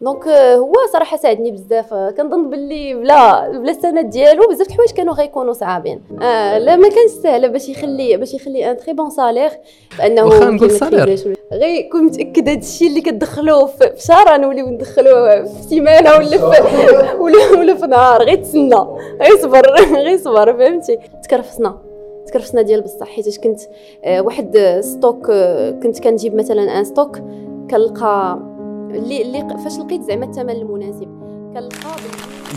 donc هو صراحة ساعدني بزاف كنظن باللي بلا بلا السند ديالو بزاف الحوايج كانوا غيكونوا صعابين آه لا ما كانش سهله باش يخلي باش يخلي un très bon salaire بانه واخا نقول salaire غير كون متاكد هذا الشيء اللي كتدخلوه في شهر غنوليو ندخلوه في سيمانه ولا في ولا ولا في نهار غير تسنى غير صبر غير صبر فهمتي تكرفسنا تكرفسنا ديال بصح حيت كنت آه واحد stock آه كنت كنجيب مثلا un stock كنلقى اللي اللي فاش لقيت زعما الثمن المناسب؟ كنلقى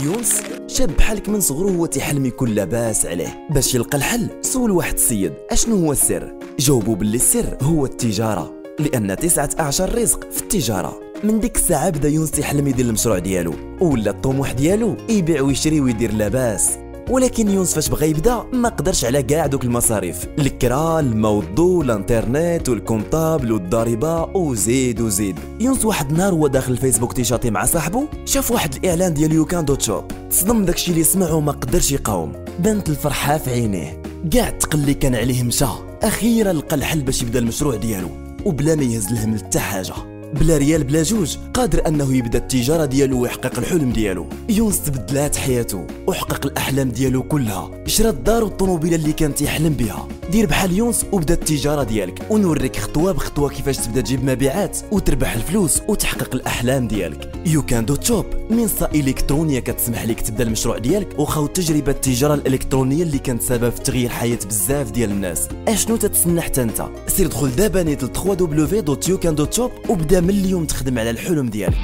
يونس شاب بحالك من صغرو هو تيحلم يكون لاباس عليه. باش يلقى الحل سول واحد السيد. أشنو هو السر؟ جاوبوا باللي السر هو التجارة. لأن تسعة اعشار رزق في التجارة. من ديك الساعة بدا يونس يحلم يدير المشروع ديالو. ولا الطموح ديالو؟ يبيع ويشري ويدير لاباس. ولكن يونس فاش بغى يبدأ ما قدرش على كاع دوك المصاريف. الكرا الماء والضو الانترنت وال comptable والضريبة وزيد وزيد. يونس واحد النهار هو داخل الفيسبوك تيشاطي مع صاحبه شاف واحد الإعلان ديال YouCan dot shop. تصدم داكشي اللي سمعه وما قدرش يقاوم. بانت الفرحة في عينيه. كاع التقل اللي كان عليه مشى. أخيرا لقى الحل باش يبدأ المشروع ديالو. وبلا ما يهز الهم حتى حاجة. بلا ريال بلا جوج قادر أنه يبدأ التجارة ديالو ويحقق الحلم ديالو. يونس تبدلات حياته وحقق الأحلام ديالو كلها. شرى الدار والطوموبيله اللي كان تيحلم بها. دير بحال يونس وبدأ التجارة ديالك. ونوريك خطوة بخطوة كيفاش تبدأ تجيب مبيعات وتربح الفلوس وتحقق الأحلام ديالك. YouCan dot shop منصة إلكترونية كتسمح لك تبدأ المشروع ديالك وخوض تجربة التجارة الإلكترونية اللي كانت سبب في تغيير حياة بزاف ديال الناس. أشنو تتسنى حتى أنت؟ سير دخل دابا نيت ل www.youcan.shop وبدا من اليوم تخدم على الحلم ديالك.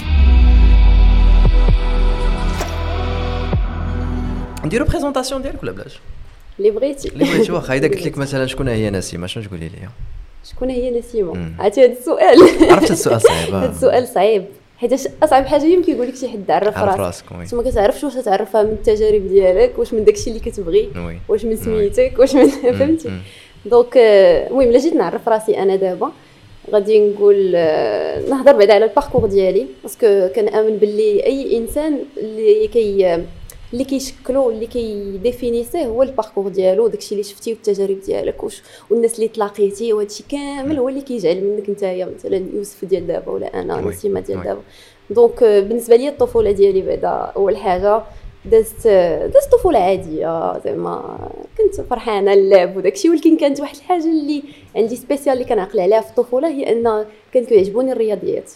نديرو بريزونطاسيون ديالك ولا بلاش؟ اللي بغيتي. اللي بغيتي واخا. إذا قلت لك مثلا شكون هي نسيمة شنو تقولي لي شكون هي نسيمة؟ عرفتي هذا السؤال؟ عرفت السؤال صعيب هذا السؤال صعيب. حيت أصعب حاجة هي كيقول لك شي حد عرف راسك. انت ما كتعرفش واش تعرفها من التجارب ديالك واش من داكشي اللي كتبغي واش من سميتك واش من فهمتي؟ donc المهم إلا جيت نعرف راسي أنا دابا غادي نقول نهضر بعدا على ال parcours ديالي parce que كنآمن باللي أي إنسان اللي كي اللي كيشكلو اللي كيديفينيسيه هو ال parcours ديالو داكشي اللي شفتي والتجارب ديالك والناس اللي تلاقيتي وهادشي كامل هو اللي كيجعل منك نتايا مثلا يوسف ديال دابا ولا أنا نسيمة ديال دابا. donc بالنسبة لي الطفولة ديالي بعدا أول حاجة دازت دازت طفولة عادية زعما كنت فرحانة اللعب وداكشي ولكن كانت واحد الحاجة اللي عندي spéciale اللي كنعقل عليها في الطفولة هي أن كان كيعجبوني الرياضيات.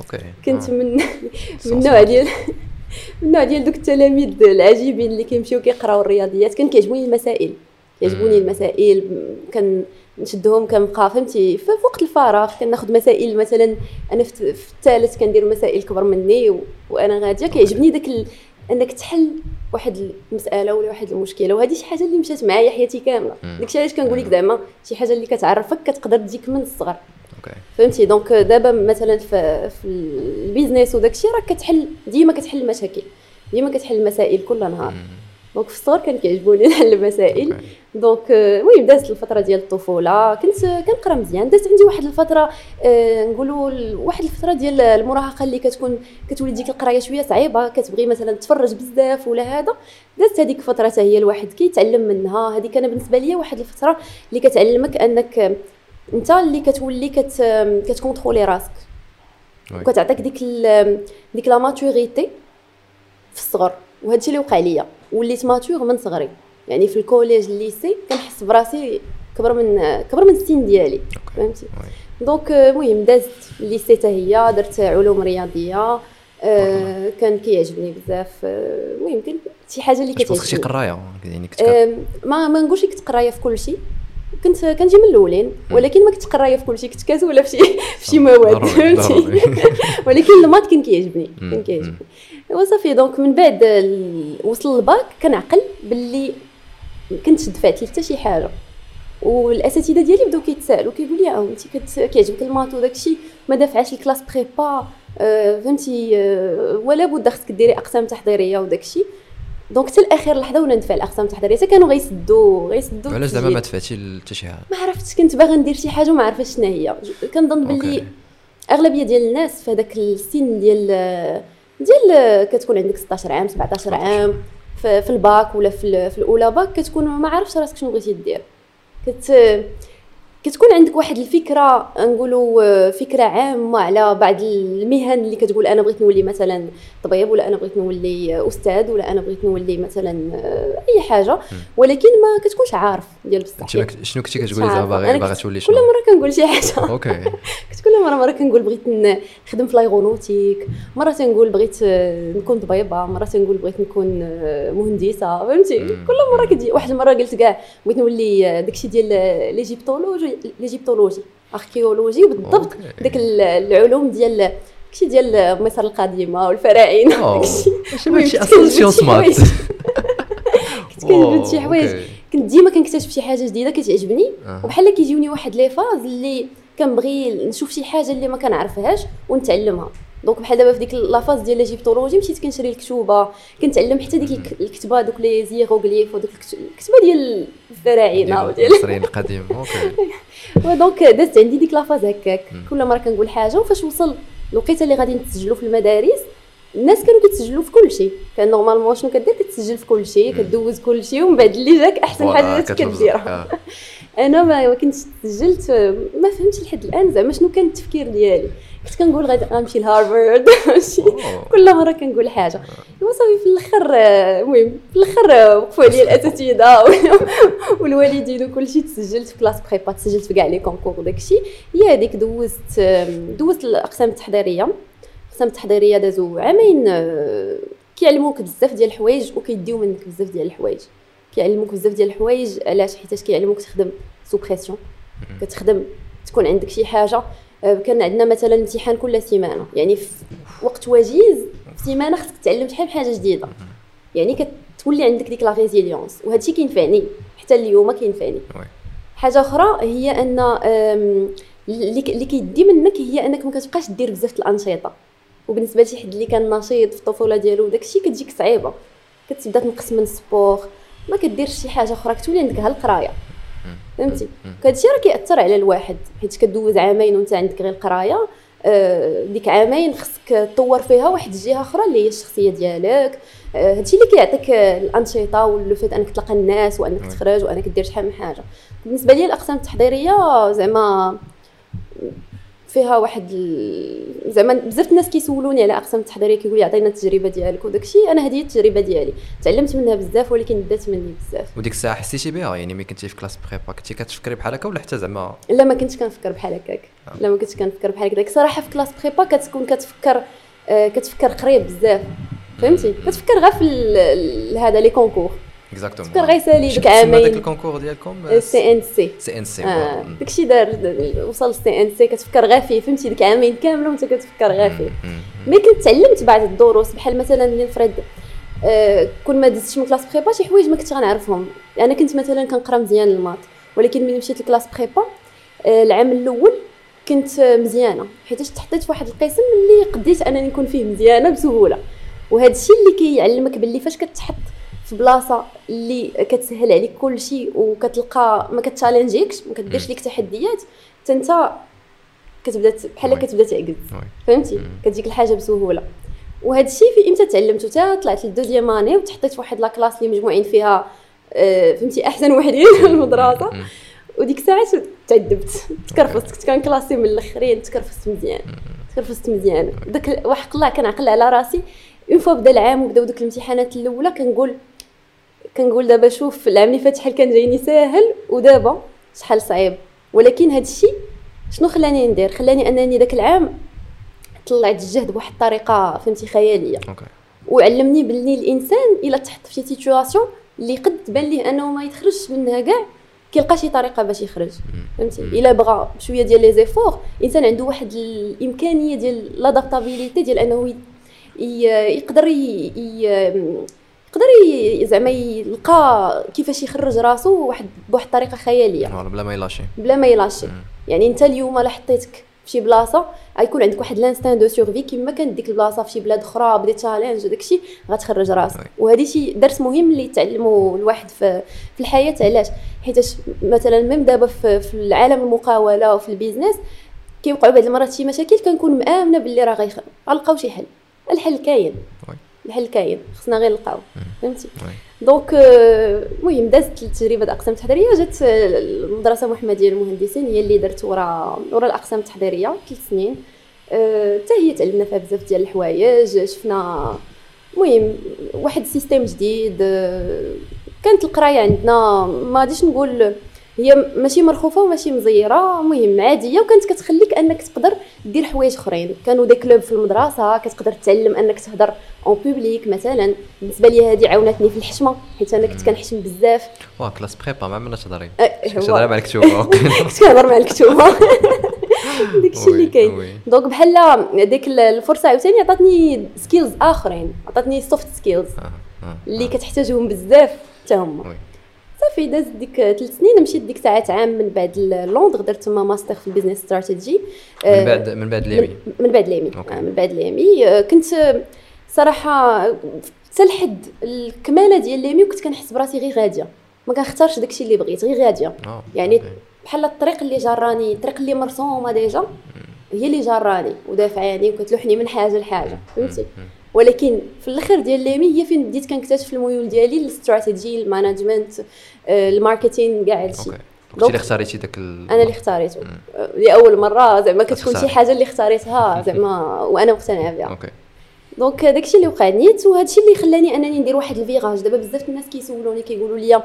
okay. كنت من من نوع ديال من نوع ديال دوك التلاميذ العجيبين اللي كيمشيو كيقراو الرياضيات. كان كيعجبوني المسائل. كيعجبوني المسائل كان نشدهم كنبقى فهمتي في وقت الفراغ كناخذ مسائل مثلا أنا في الثالث كندير مسائل كبر مني وأنا غادية. كيعجبني داك انك تحل واحد المسألة ولا واحد المشكلة وهذه شي حاجة اللي مشات معايا حياتي كاملة. داكشي علاش كنقول لك زعما شي حاجة اللي كتعرفك كتقدر تجيك من الصغر. فهمتي؟ donc دابا مثلا في, في ال business وداكشي راك كتحل ديما كتحل المشاكل ديما كتحل المسائل كل نهار. donc في الصغر كان كيعجبوني نحل المسائل donc المهم دازت الفترة ديال الطفولة. كنت كنقرأ مزيان. دازت عندي واحد الفترة آه نقولوا واحد الفترة ديال المراهقة اللي كتكون كتولي ديك القراية شوية صعيبة. كتبغي مثلا تفرج بزاف ولا هذا. دازت هذيك الفترة هي الواحد كيتعلم منها. هذيك أنا بالنسبة لي واحد الفترة اللي كتعلمك أنك أنت اللي كتولي كت كتكونترولي راسك. وكتعطيك ديك ديك la maturité في الصغر. وهذا الشيء اللي وقع ليا. وليت mature من صغري. يعني في ال collège ال lycée كنحس براسي كبر من كبر من السن ديالي. فهمتي؟ donc المهم دازت ال lycée حتى هي درت علوم رياضية آه كان كيعجبني بزاف المهم كان شي حاجة اللي كتعجبني. شي قراية يعني كنت آه ما ما نقولش كنت قراية في كل شيء كنت كنجي من الأولين ولكن ما كنت قراية في كل شيء كنت كسوله في شي في شي مواد فهمتي؟ ولكن ال maths كان كيعجبني كان كيعجبني. وصافي donc من بعد وصل الباك كنعقل باللي كنت دفعت حتى شي حاجة. والأساتذة ديالي بداو كيتسالوا كيقول لي انت كيعجبك ال maths وداك الشيء ما دافعاش ال classes prépa آه فهمتي آه ولا بد خصك ديري أقسام تحضيرية وداك الشيء donc حتى الاخير لحظة ولا ندفع الأقسام التحضيرية حتى كانوا غيسدوا غيسدوا علاش زعما ما دفعتي حتى شي حاجة؟ ما عرفتش كنت باغا ندير شي حاجة وما عرفتش شنو هي كنظن باللي أغلبية ديال الناس في هذاك السن ديال ديال كتكون عندك 16 عام 17 عام في الباك ولا في, في الأولى. باك كتكون ما عارفش راسك شنو بغيتي دير. كت كتكون عندك واحد الفكرة نقولوا آه، فكرة عامة على بعض المهن اللي كتقول أنا بغيت نولي مثلا طبيب ولا أنا بغيت نولي أستاذ ولا أنا بغيت نولي مثلا آه، أي حاجة. ولكن ما كتكونش عارف ديال بصح. شنو كنتي كتقولي زعما. باغي كنت تولي كل شنو؟ مرة كنقول شي حاجة. okay. كنت كل مره مرة كنقول بغيت نخدم في l'aéronautique. مرة تنقول بغيت آه، نكون طبيبة. مرة تنقول بغيت نكون مهندسة. فهمتي. كل مرة كتجي واحد المرة قلت كاع بغيت نولي داكشي ديال آه، l'égyptologie l'égyptologie archéologie وبالضبط ال- العلوم ديال داكشي ديال مصر القديمة والفراعنه. داكشي ماشي أصلا sciences maths. كنت كنجبد شي حوايج. كنت ديما كنكتشف شي حاجة جديدة كتعجبني. آه. وبحال كيجيوني واحد les phases اللي كنبغي نشوف شي حاجة اللي ما كنعرفهاش ونتعلمها. donc بحال دابا في ديك la phase ديال l'égyptologie مشيت كنشري الكتوبة كنتعلم حتى ديك الك- الكتبة دوك les hiéroglyphes ودوك الكت- الكتبة ديال الفراعنه وديال المصريين القديم okay و donc دازت عندي ديك la phase هكاك. كل مرة كنقول حاجة وفاش وصل الوقيتة اللي غادي نتسجلوا في المدارس الناس كانوا كيتسجلوا في كل شيء كان normalement شنو كدير كتسجل في كل شيء مم. كدوز كل شيء ومن بعد اللي جاك أحسن حاجة. كديرها آه. أنا ما ما كنتش تسجلت ما فهمتش لحد الآن زعما شنو كان التفكير ديالي كنت كنقول غادي غنمشي لهارفارد. كل مرة كنقول حاجة. وصافي في الآخر المهم في الآخر وقفوا عليا الاساتذه والوالدين وكل شيء تسجلت في classes prépa تسجلت في كاع les concours وداكشي هي هذيك دوزت دوزت الأقسام التحضيرية. الاقسام التحضيرية دازو عامين آه، كيعلموك بزاف ديال الحوايج وكيديو منك بزاف ديال الحوايج. كيعلموك بزاف ديال الحوايج علاش؟ حيتاش كيعلموك تخدم sous pression كتخدم تكون عندك شي حاجة. كان عندنا مثلا امتحان كل سيمانة. يعني في وقت وجيز في سيمانة خصك تعلم شحال حاجة جديدة. يعني كتولي عندك ديك la résilience وهذا الشيء كينفعني حتى اليوم كينفعني. حاجة أخرى هي أن اللي كيدي منك هي أنك ما كتبقاش دير بزاف الأنشطة. وبالنسبة لشي حد اللي كان نشيط في الطفولة ديالو داكشي كتجيك صعيبة. كتبدا تنقص من ال sport. ما كديرش شي حاجة أخرى. كتولي عندك غير القرايه فهمتي؟ هادشي راه كيأثر على الواحد حيت كدوز عامين وانت عندك غير القراية آه، ديك عامين خصك تطور فيها واحد الجهة أخرى اللي هي الشخصية ديالك. آه، هادشي اللي كيعطيك الأنشطة و le fait أنك تلقى الناس وأنك. تخرج وأنك دير شحال من حاجة. بالنسبة لي الأقسام التحضيرية زعما فيها واحد ال- زعما بزاف الناس كيسولوني على أقسام التحضيرية كيقول لي عطينا التجربة ديالك وداكشي أنا هذه التجربة ديالي. تعلمت منها بزاف ولكن دات مني بزاف. وديك الساعة حسيتي بها؟ يعني ملي كنتي في classes prépa كنتي كتفكري بحال هكا ولا حتى زعما؟ لا ما كنتش كنفكر بحال هكاك. لا ما كنتش كنفكر بحال هكاك. صراحة في classes prépa كتكون كتفكر آه، كتفكر قريب بزاف. فهمتي؟ كتفكر غير في هذا les concours exactement تفكر غير سالي ديك داك عامين ال concours ديالكم سي ان C CNC داكشي دار وصل CNC كتفكر غير فيه فهمتي ديك عامين كامله وانت كتفكر غير فيه mais كنت تعلمت بعض الدروس بحال مثلا نفرض آه كل ما دزتش من classes prépa شي حوايج ما كنتش غنعرفهم أنا كنت مثلا كنقرا مزيان ال maths ولكن ملي مشيت ل classes prépa آه العام الأول كنت مزيانه حيت تحطيت في واحد القسم اللي قديت أنني نكون فيه مزيانه بسهولة. وهذا الشيء اللي كيعلمك باللي فاش كتحط. في بلاصه اللي كتسهل عليك كل شيء وكتلقى ما كت challengeيكش ما كديرش ليك تحديات حتى انت كتبدا بحال. كتبدا تعقد. فهمتي. كتجيك الحاجة بسهولة. وهذا الشيء في إمتى تعلمته حتى طلعت لل deuxième année وتحطيت في واحد la classe اللي مجموعين فيها آه، فهمتي؟ أحسن وحدين في المدرسة. وديك الساعات تعذبت. تكرفست كنت كنكلاسي من الأخرين تكرفست مزيان. تكرفست مزيان. داك واحد الله كنعقل على راسي. une fois بدأ العام وبداو دوك الامتحانات الأولى كنقول كنقول دابا شوف العام اللي فات شحال كان جايني ساهل ودابا شحال صعيب. ولكن هذا الشيء شنو خلاني ندير؟ خلاني أنني داك العام طلعت الجهد بواحد الطريقة فهمتي خيالية. OK. وعلمني باللي الإنسان إلا تحط في شي situation اللي قد تبان ليه أنه ما يتخرجش منها كاع كيلقى شي طريقة باش يخرج. فهمتي؟ إلا بغى بشويه ديال les efforts الإنسان عنده واحد الإمكانية ديال l'adaptabilité ديال أنه يقدر يقدر زعما يلقى كيفاش يخرج راسو واحد بواحد الطريقة خيالية. voilà بلا ما يلاشي. بلا ما يلاشي. يعني انت اليوم لا حطيتك في شي بلاصة غيكون عندك واحد l'instinct de survie كيما كانت ديك البلاصة في شي بلاد أخرى بدي challenge وداكشي غتخرج راسك. oui. وهذه شي درس مهم اللي يتعلمه الواحد في, في الحياة. علاش؟ حيتاش مثلا même دابا في, في العالم المقاولة وفي ال business كيوقعوا بعض المرات شي مشاكل كنكون مآمنة باللي راه غيلقاو شي حل. الحل كاين. oui. الحل كاين خصنا غير نلقاو فهمتي. donc آه، المهم دازت التجربه د الاقسام التحضيريه جات آه، المدرسة المحمديه للمهندسين هي اللي درت ورا ورا الأقسام التحضيرية ثلاث سنين آه، حتى هي تعلمنا فيها بزاف ديال الحوايج شفنا المهم واحد ال système جديد كانت القراية عندنا ما غاديش نقول هي ماشي مرخوفة وماشي مزيرة. المهم عادية وكانت كتخليك أنك تقدر دير حوايج أخرين. كانوا des clubs في المدرسة كتقدر تعلم أنك تهضر en public مثلا. بالنسبة لي هذه عاونتني في الحشمة حيت أنا كنت كنحشم بزاف. واه classes prépa ما عملناش تهضري أه، كنت. تهضري مع الكتوبه كنت كنهضر مع الكتوبه داكشي اللي كاين. donc بحال ديك الفرصة عاوتاني عطاتني skills آخرين. عطاتني soft skills آه، آه، اللي آه. كتحتاجهم بزاف حتى هما. صافي داز ديك ثلاث سنين مشيت ديك ساعات عام من بعد لندن درت تما ماستر في ال business strategy من بعد من بعد l'EMI من, بعد l'EMI. آه، من بعد l'EMI آه، كنت آه، صراحة حتى لحد الكمالة ديال l'EMI وكنت كنحس براسي غير غادية. ما كنختارش داكشي اللي بغيت غير غادية. آه، يعني. بحال الطريق اللي جراني الطريق اللي مرسومه déjà هي اللي جراني ودافعاني وكتلوحني من حاجة لحاجة فهمتي. ولكن في الآخر ديال l'EMI هي فين بديت كنكتشف الميول ديالي ال stratégie ال management آه، ال marketing كاع هادشي وقتي اللي اختاريتي داك ال... أنا اللي اختاريته. آه، لاول مرة زعما كتكون شي. حاجة اللي اختاريتها زعما وأنا مقتنعة بها. OK. donc داكشي اللي وقع نيت وهادشي اللي خلاني أنني ندير واحد ال virage دابا بزاف الناس كيسولوني كيقولوا لي آه،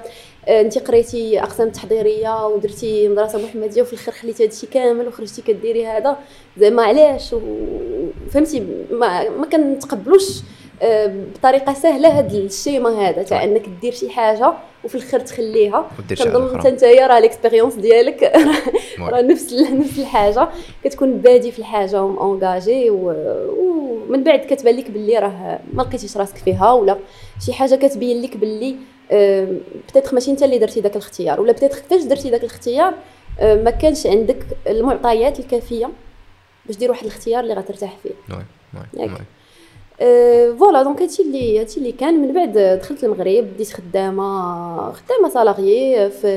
انت قريتي أقسام تحضيرية ودرتي مدرسة محمدية وفي الآخر خليتي هادشي كامل وخرجتي كديري هذا. زعما علاش؟ فهمتي ما, ما كنتقبلوش بطريقة سهلة هاد ال schéma هذا تاع إنك دير شي حاجة وفي الآخر تخليها كنظن. أنت نتايا راه ال expérience ديالك. راه نفس نفس الحاجة كتكون بادي في الحاجة ومونجاجي ومن بعد كتبان لك باللي راه ما لقيتيش راسك فيها ولا شي حاجة كتبين لك باللي peut-être ماشي أنت اللي درتي داك الاختيار ولا peut-être كيفاش درتي داك الاختيار ما كانش عندك المعطيات الكافية باش دير واحد الاختيار اللي غترتاح فيه ياك. voilà donc هادشي اللي هادشي اللي كان من بعد دخلت المغرب بديت خدامه خدامه salariée في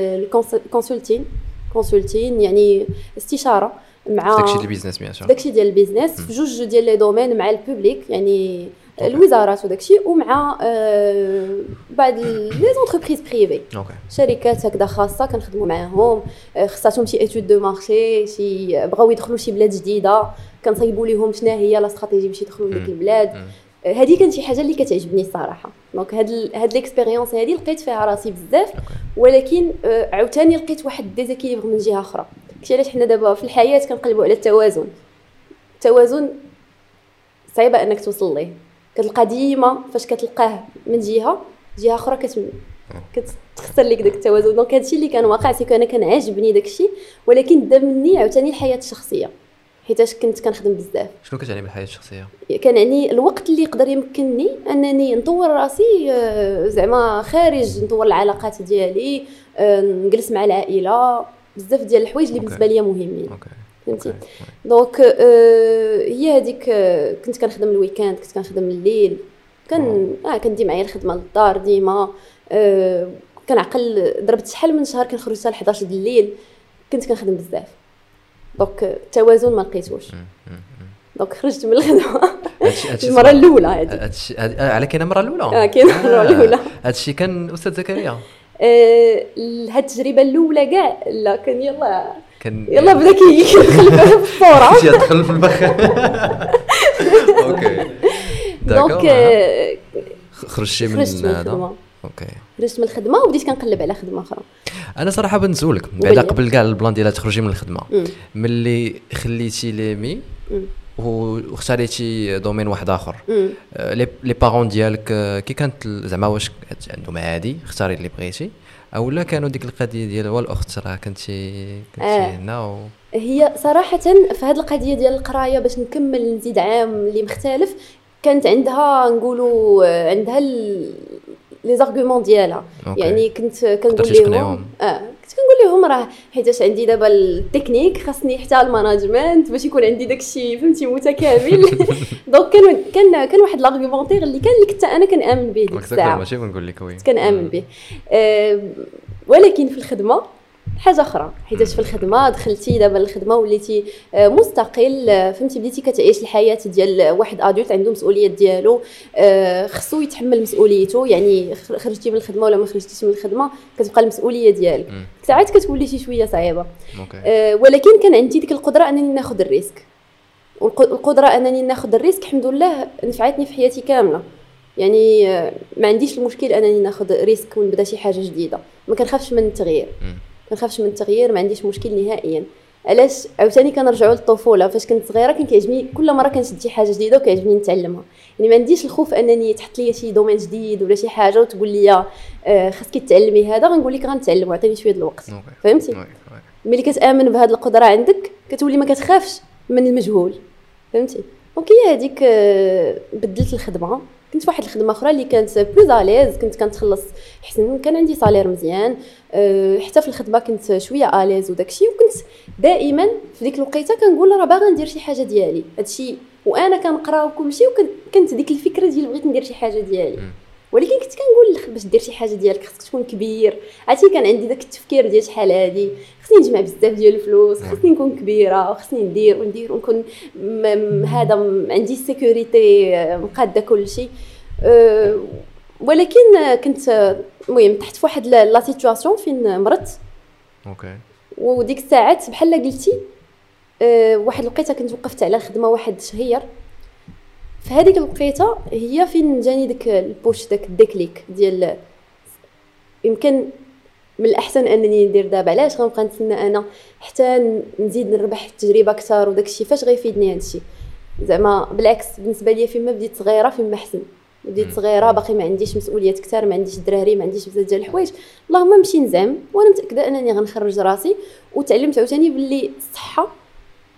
ال consulting consulting يعني استشاره مع داكشي ديال ال business bien sûr داكشي ديال ال business في جوج ديال les domaines مع ال public يعني الوزارات وداكشي ومع أه بعض les entreprises privées شركات هكذا خاصة كنخدموا معاهم آه، خصاتهم شي étude de marché شي بغاو يدخلوا شي بلاد جديدة كنصايبوا لهم شنو هي la stratégie باش يدخلوا لديك. البلاد. مم. آه، هذه كانت شي حاجة اللي كتعجبني الصراحة. donc هاد ال- هاد l'expérience هادي لقيت فيها راسي بزاف ولكن آه، عاوتاني لقيت واحد déséquilibre من جهة أخرى. كشي علاش حنا دابا في الحياة كنقلبوا على التوازن. التوازن صعيبه أنك توصل ليه. كتلقى ديما فاش كتلقاه من جهة جهة أخرى كت كتخسر لك داك التوازن. donc هادشي اللي كان واقع c'est que أنا كان عاجبني داكشي ولكن دا مني عاوتاني الحياة الشخصية. حيتاش كنت كنخدم بزاف. شنو كتعني بالحياة الشخصية؟ كان يعني الوقت اللي يقدر يمكنني أنني نطور راسي آه، زعما خارج نطور العلاقات ديالي آه، نجلس مع العائلة. بزاف ديال الحوايج اللي OK. بالنسبة ليا مهمين. OK. فهمتي. donc آه، هي هذيك آه، كنت كنخدم ال week-end كنت كنخدم الليل كان آه كندي معايا الخدمه للدار ديما آه، كنعقل ضربت شحال من شهر كنخرج حتى ل 11 د الليل كنت كنخدم بزاف. donc آه، التوازن ما لقيتوش. donc خرجت من الخدمة. المرة. الأولى هذه آه، على كاين المرة الأولى؟ آه كاين المرة الأولى. هادشي كان أستاذ زكريا. آه، هاد التجربة الأولى كاع لا كان يلا. كان يلا بدا كيدخل في الصورة شي يدخل في البخ. OK. donc آه، خرجتي خرجت من هذا. الخدمة. OK. خرجت من الخدمة وبديت كنقلب على خدمة أخرى. أنا صراحة بنسولك بعدا. قبل كاع ال plan ديال تخرجي من الخدمة. ملي خليتي l'EMI. واختاريتي domaine واحد آخر. آه، les parents ديالك آه، كي كانت زعما واش عندهم عادي اختاري اللي بغيتي. اولا كانوا ديك القضية ديال والاخت راه كنتي كنتي آه. هنا و... هي صراحة في هذه القضية ديال القراية باش نكمل نزيد عام اللي مختلف كانت عندها نقولوا آه، عندها les arguments ديالها ok. يعني كنت كنقول لهم. آه كنقول لهم راه حيتاش عندي دابا التكنيك خاصني حتى ال management باش يكون عندي داكشي فهمتي متكامل. donc كان كان كان واحد l'argumentaire اللي كان اللي كنت أنا كنأمن به ديك الساعة ماشي بنقول لك oui. كنأمن به. ولكن في الخدمة حاجة أخرى. حيت في الخدمة دخلتي دابا الخدمة وليتي آه، مستقل آه، فهمتي بديتي كتعيش الحياة ديال واحد adulte عنده مسؤوليات ديالو آه، خصو يتحمل مسؤوليته يعني خرجتي من الخدمة ولا ما خرجتيش من الخدمة كتبقى المسؤولية ديالك. ساعات كتولي شي شوية صعيبة. ولكن كان عندي ديك القدرة أنني ناخذ ال risque. والقدره أنني ناخذ ال risque الحمد لله نفعتني في حياتي كاملة. يعني ما عنديش المشكل أنني ناخذ risque ونبدا شي حاجة جديدة. ما كنخافش من التغيير. ما نخافش من التغيير ما عنديش مشكل نهائيا. علاش؟ عاوتاني كنرجعوا للطفولة فاش كنت صغيرة كان كيعجبني كل مرة كنشد شي حاجة جديدة وكيعجبني نتعلمها. يعني ما عنديش الخوف أنني تحط لي شي domaine جديد ولا شي حاجة وتقول لي آه خاصك تعلمي هذا غنقول لك غنتعلم وعطيني شوية الوقت. فهمتي؟ ملي كتآمن بهذه القدرة عندك كتولي ما كتخافش من المجهول. فهمتي؟ donc هي هذيك آه، بدلت الخدمة. كنت في واحد الخدمة أخرى اللي كانت plus à l'aise كنت كنتخلص حسن كان عندي salaire مزيان أه حتى في الخدمة كنت شوية à l'aise وداكشي وكنت دائما في ديك الوقيتة كنقول راه باغا ندير شي حاجة ديالي هادشي وأنا كنقرا وكلشي وكنت ديك الفكرة ديال بغيت ندير شي حاجة ديالي. ولكن كنت كنقول باش دير شي حاجة ديالك خصك تكون كبير. عرفتي كان عندي داك التفكير ديال شحال هادي. خصني نجمع بزاف ديال الفلوس نعم. خصني نكون كبيرة وخصني ندير وندير ونكون هذا عندي sécurité مقادة كلشي أه ولكن كنت المهم طحت في واحد la situation فين مرضت ok وديك الساعات بحال قلتي أه واحد الوقيتة كنت وقفت على خدمة واحد شهير. في هذيك الوقيته هي فين جاني داك ال push داك ال déclic ديال يمكن من الأحسن أنني ندير دابا. علاش غنبقى نتسنى أنا حتى نزيد نربح التجربة أكثر وداك الشيء فاش غيفيدني هذا الشيء زعما بالعكس بالنسبة لي فيما بديت صغيرة فيما احسن بديت صغيرة باقي ما عنديش مسؤوليات كثار ما عنديش دراري ما عنديش بزاف ديال الحوايج. اللهم نمشي نزعم وأنا متأكدة أنني غنخرج راسي وتعلمت عاوتاني باللي الصحة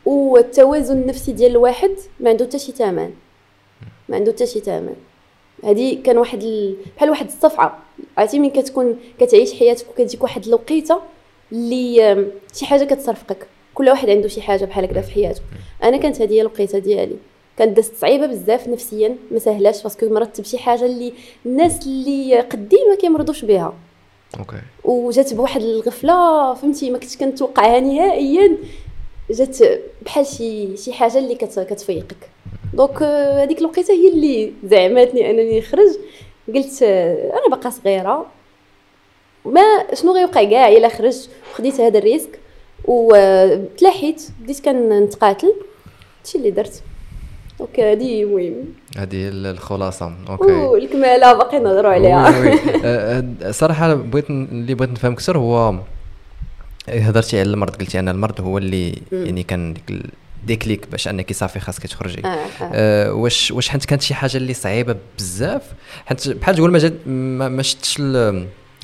والتوازن النفسي ديال الواحد ما عنده حتى شي ثمن. ما عنده حتى شي ثمن هذه كان واحد ال... بحال واحد الصفعة. عرفتي من كتكون كتعيش حياتك وكتجيك واحد الوقيتة اللي شي حاجة كتصرفقك. كل واحد عنده شي حاجة بحال هكذا في حياته. أنا كانت هذه هي الوقيتة ديالي. كانت دازت صعيبة بزاف نفسيا ما سهلاش parce que مرضت بشي حاجة اللي الناس اللي قدي ما كيمرضوش بها. ok. وجات بواحد الغفلة فهمتي ما كنتش كنتوقعها نهائيا. جات بحال شي شي حاجة اللي كتفيقك. donc هذيك الوقيته هي اللي زعماتني أنني نخرج. قلت أنا باقا صغيرة. ما شنو غيوقع؟ كاع إلا خرجت وخديت هذا ال risque. وتلاحيت بديت كنتقاتل. هادشي اللي درت. donc هذه مهم هذه الخلاصة. ok. والكماله باقي نهضروا عليها. صراحة بغيت اللي بغيت نفهم أكثر هو هضرتي على المرض. قلتي أن المرض هو اللي يعني كان ديك déclic باش انك صافي خاصك تخرجي. آه آه. آه واش واش حنت كانت شي حاجة اللي صعيبة بزاف؟ حيت بحال تقول ما, ما, ما شفتش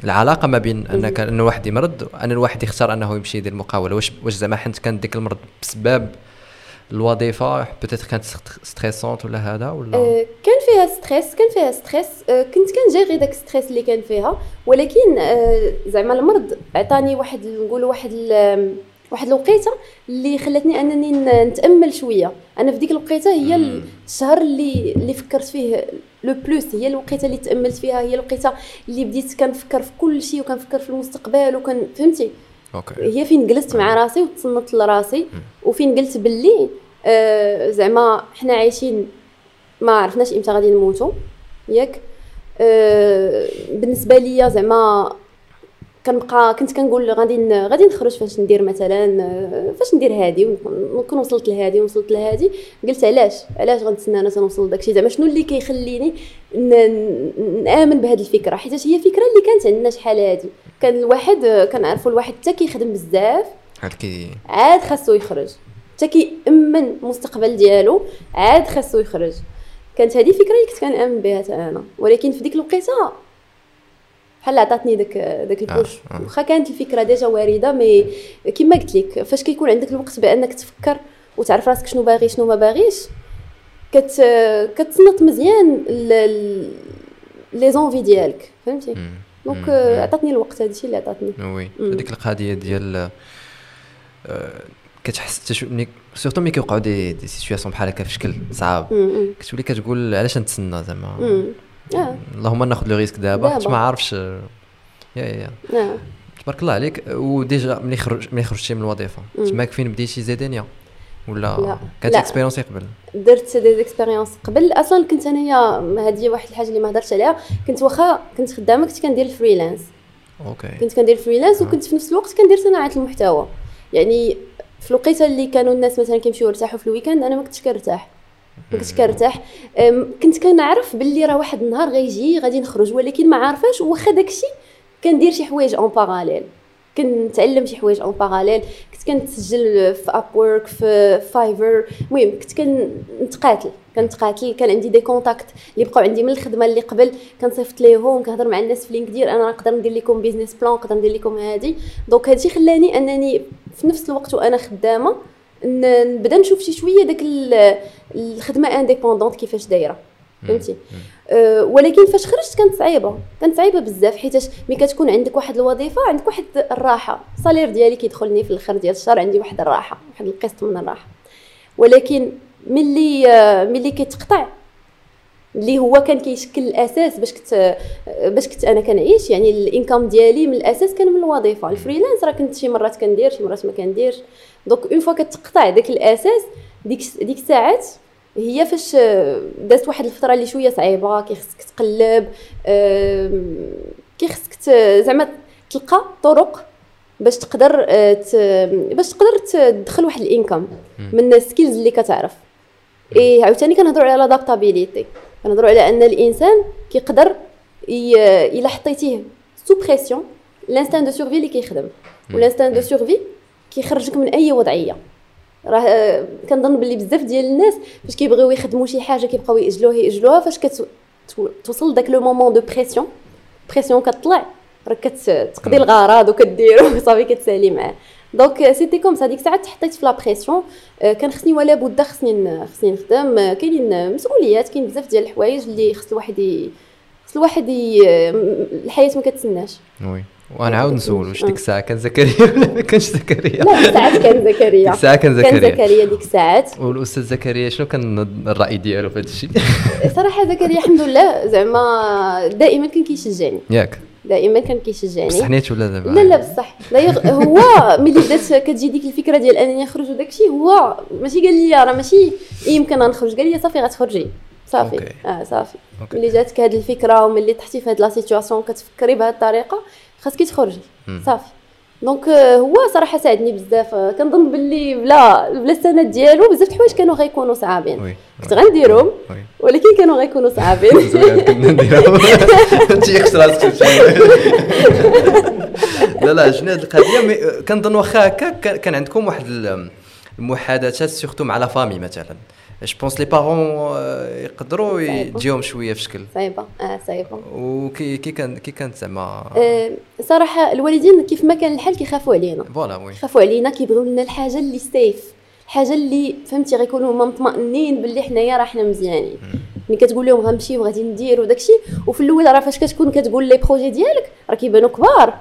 العلاقة ما بين أنك أن الواحد يمرض ان الواحد يختار أنه يمشي يدير مقاوله واش واش زعما حنت كان ديك المرض بسبب الوظيفة؟ peut-être كانت stressante ولا هذا ولا؟ أه كان فيها stress كان فيها stress أه كنت كن gérer داك stress اللي كان فيها. ولكن أه زعما المرض عطاني واحد نقولوا واحد واحد الوقيته اللي خلاتني انني نتامل شوية. أنا في ديك الوقيته هي الشهر اللي اللي فكرت فيه لو بلوس هي الوقيته اللي تاملت فيها هي الوقيته اللي بديت كنفكر في كل شيء وكنفكر في المستقبل وكان فهمتي؟ أوكي. هي فين جلست مع راسي وتصنت لراسي وفين قلت باللي آه زعما حنا عايشين ما عرفناش إمتى غادي نموتوا ياك؟ آه بالنسبة ليا زعما كنبقى كنت كنقول غادي غادي نخرج فاش ندير مثلا آه، فاش ندير هادي ونكون وصلت لهادي وصلت لهادي. قلت علاش؟ علاش غنتسنى أنا تنوصل داكشي؟ زعما شنو اللي كيخليني نآمن بهذه الفكرة؟ حيت هي فكرة اللي كانت عندنا شحال هادي. كان الواحد كنعرفوا الواحد حتى كيخدم بزاف. عاد خاصو يخرج. حتى كيأمن المستقبل ديالو عاد خاصو يخرج. كانت هذه فكرة اللي كنت كنآمن بها أنا. ولكن في ديك الوقيتة بحال عطاتني داك داك ال push. آه، آه. واخا كانت الفكرة déjà وارده mais كما قلت لك فاش كيكون عندك الوقت بأنك تفكر وتعرف راسك شنو باغي شنو ما باغيش كت كتصنت مزيان les envies ديالك فهمتي؟ donc عطاتني الوقت هذا الشيء اللي عطاتني. oui. هذيك القضية ديال آه، كتحس ملي surtout ملي كيوقعوا des des situations بحال هكا في شكل صعاب كتولي كتقول علاش نتسنى زعما؟ آه. اللهم ناخذ le risque دابا ما عارفش. يا يا آه. تبارك الله عليك. و déjà ملي خرج ملي خرجتي من الوظيفة تماك فين بديتي زيدانيا ولا كانت expérience قبل؟ درت des expériences قبل. أصلا كنت انايا هذه واحد الحاجة اللي ما هضرتش عليها. كنت واخا كنت خدامة كنت كندير ال freelance ok كنت كندير freelance وكنت في نفس الوقت كندير صناعة المحتوى. يعني في الوقيتة اللي كانوا الناس مثلا كيمشيو يرتاحوا في ال weekend أنا ما كنتش كنرتاح. ما كنتش كنرتاح كنت كنعرف باللي راه واحد النهار غيجي غادي نخرج ولكن ما عارفاش واخا داكشي كندير شي حوايج en parallèle كنتعلم شي حوايج en parallèle كنت كنتسجل في Upwork في Fiverr المهم كنت كنتقاتل كنتقاتل. كان عندي des contacts اللي بقاو عندي من الخدمة اللي قبل. كنصيفط ليهم كنهضر مع الناس في LinkedIn أنا نقدر ندير لكم business plan نقدر ندير لكم هادي. donc هادشي خلاني أنني في نفس الوقت وأنا خدامة نبدا نشوف شي شوية داك الخدمه indépendante كيفاش دايره. فهمتي؟ أه ولكن فاش خرجت كانت صعيبة. كانت صعيبة بزاف حيتاش ملي كتكون عندك واحد الوظيفة عندك واحد الراحة. ال salaire ديالي كيدخلني في الآخر ديال الشهر عندي واحد الراحة واحد القسط من الراحة. ولكن ملي أه ملي كيتقطع اللي هو كان كيشكل الأساس باش كنت باش كنت أنا كنعيش يعني ال income ديالي من الأساس كان من الوظيفة. ال freelance راه كنت شي مرات كندير شي مرات ما كنديرش. donc une fois كتقطع داك الاساس ديك ديك الساعات هي فاش دازت واحد الفترة اللي شوية صعيبة كيخصك تقلب كيخصك زعما تلقى طرق باش تقدر باش تقدر تدخل واحد ال income من ال skills اللي كتعرف. اي عاوتاني كنهضروا على l'adaptabilité كنهضروا على أن الإنسان كيقدر إلا حطيتيه sous pression l'instinct de survie اللي كيخدم و l'instinct de survie كيخرجك من أي وضعية. راه كنظن باللي بزاف ديال الناس فاش كيبغيو يخدموا شي حاجة كيبقاو يأجلوها يأجلوها فاش كتوصل داك le moment de pression pression كطلع راك كتقضي الغرض وكدير وصافي كتسالي معاه. donc c'était comme ça ديك الساعات حطيت في la pression كان خصني ولا بد خصني خصني نخدم. كاينين مسؤوليات كاين بزاف ديال الحوايج اللي خص الواحد خص الواحد الحياة ما كتسناش. وي. وأنا عاود نسول واش ديك الساعة كان زكريا ولا ما كانش زكريا؟ لا ديك الساعات كان زكريا. ديك الساعة كان زكريا كان زكريا. ديك الساعات. والأستاذ زكريا شنو كان الرأي ديالو في هذا الشيء؟ صراحة زكريا الحمد لله زعما دائما كان كيشجعني. ياك. دائما كان كيشجعني. بصح حنيت ولا دابا؟ لا لا بصح. هو ملي بدات كتجي ديك الفكرة ديال أنني نخرج وداك الشيء هو ماشي قال لي راه ماشي يمكن نخرج. قال لي صافي غتخرجي. صافي. آه صافي. ملي جاتك هذه الفكرة وملي طحتي في هذه la situation كتفكري بهذه الطريقة خاصك تخرجي صافي. donc هو صراحة ساعدني بزاف. كنظن باللي بلا بلا السند ديالو بزاف الحوايج كانوا غيكونوا صعابين. كنت غنديرهم ولكن كانوا غيكونوا صعابين. كنا نديرهم راسك لا لا شنو هذه القضية؟ كنظن واخا هكا كان عندكم واحد المحادثات surtout مع la famille مثلا. je pense les parents يقدروا يجيهم شوية في شكل صعيبه آه صعيبه وكي كي كان كي كانت زعما آه صراحة الوالدين كيف ما كان الحال كيخافوا علينا voilà oui كيخافوا علينا كيبغيو لنا الحاجة اللي safe الحاجة اللي فهمتي غيكونوا هما مطمئنين باللي حنايا راه حنا مزيانين ملي كتقول لهم غنمشي وغادي ندير وداكشي وفي الأول راه فاش كتكون كتقول لي projet ديالك راه كيبانوا كبار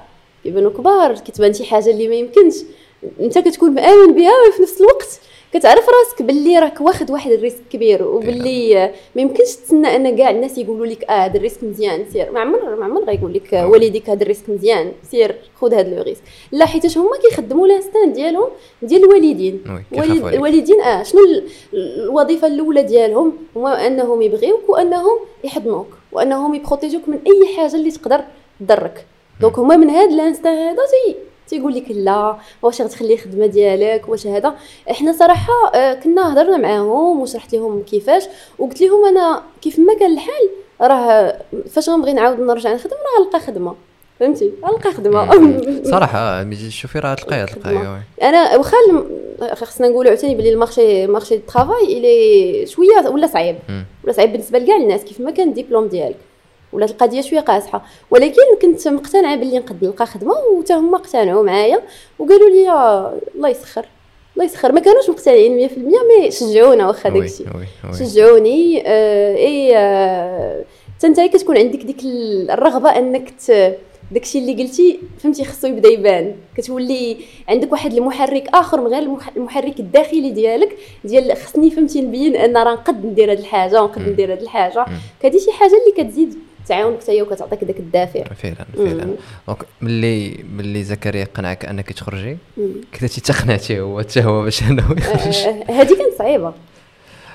كيبانوا كبار كتبان شي حاجة اللي ما يمكنش انت كتكون مآمن بها وفي نفس الوقت كتعرف راسك باللي راك واخد واحد ال risque كبير وباللي ما يمكنش تسنى أن كاع الناس يقولوا لك آه هذا ال risque مزيان سير. ما عمر ما عمر غيقول لك والديك هذا ال risque مزيان سير خذ هذا le risque لا حيت هما كيخدموا l'instinct ديالهم ديال الوالدين. الوالدين آه شنو الوظيفة الأولى ديالهم؟ هو أنهم يبغيوك وأنهم يحضنوك وأنهم ي protéger وك من أي حاجة اللي تقدر تضرك. donc هما من هذا ال instinct هذا تيقول لك لا واش غتخلي الخدمة ديالك؟ واش هذا؟ إحنا صراحة كنا هضرنا معاهم وشرحت لهم كيفاش وقلت لهم أنا كيف ما كان الحال راه فاش غنبغي نعاود نرجع نخدم راه غنلقى خدمة. فهمتي؟ غنلقى خدمة. صراحة ملي تشوفي راه تلقاي تلقاي أنا واخا خصنا نقولوا عاوتاني بلي ال marché marché ال travail إلي شوية ولا صعيب. ولا صعيب بالنسبة لكاع الناس كيف ما كان الدبلوم ديالك. ولات القضية شوية قاصحة. ولكن كنت مقتنعة باللي نقد نلقى خدمة وحتى هما اقتنعوا معايا وقالوا لي الله يسخر الله يسخر. ما كانوش مقتنعين 100% مي شجعونا واخا داكشي. شجعوني آه إي آه انت كتكون عندك ديك الرغبة أنك داكشي اللي قلتي فهمتي خصو يبدأ يبان. كتولي عندك واحد المحرك آخر من غير المحرك الداخلي ديالك ديال خصني فهمتي نبين أن راه نقد ندير هاد الحاجة ونقد ندير هاد الحاجة. كهادي شي حاجة اللي كتزيد تعاونك حتى هي وكتعطيك داك الدافع. فعلا فعلا. دونك ملي ملي زكريا قنعك أنك تخرجي كنتي تقنعتي هو حتى هو باش أنه يخرج؟ هذه كانت صعيبة.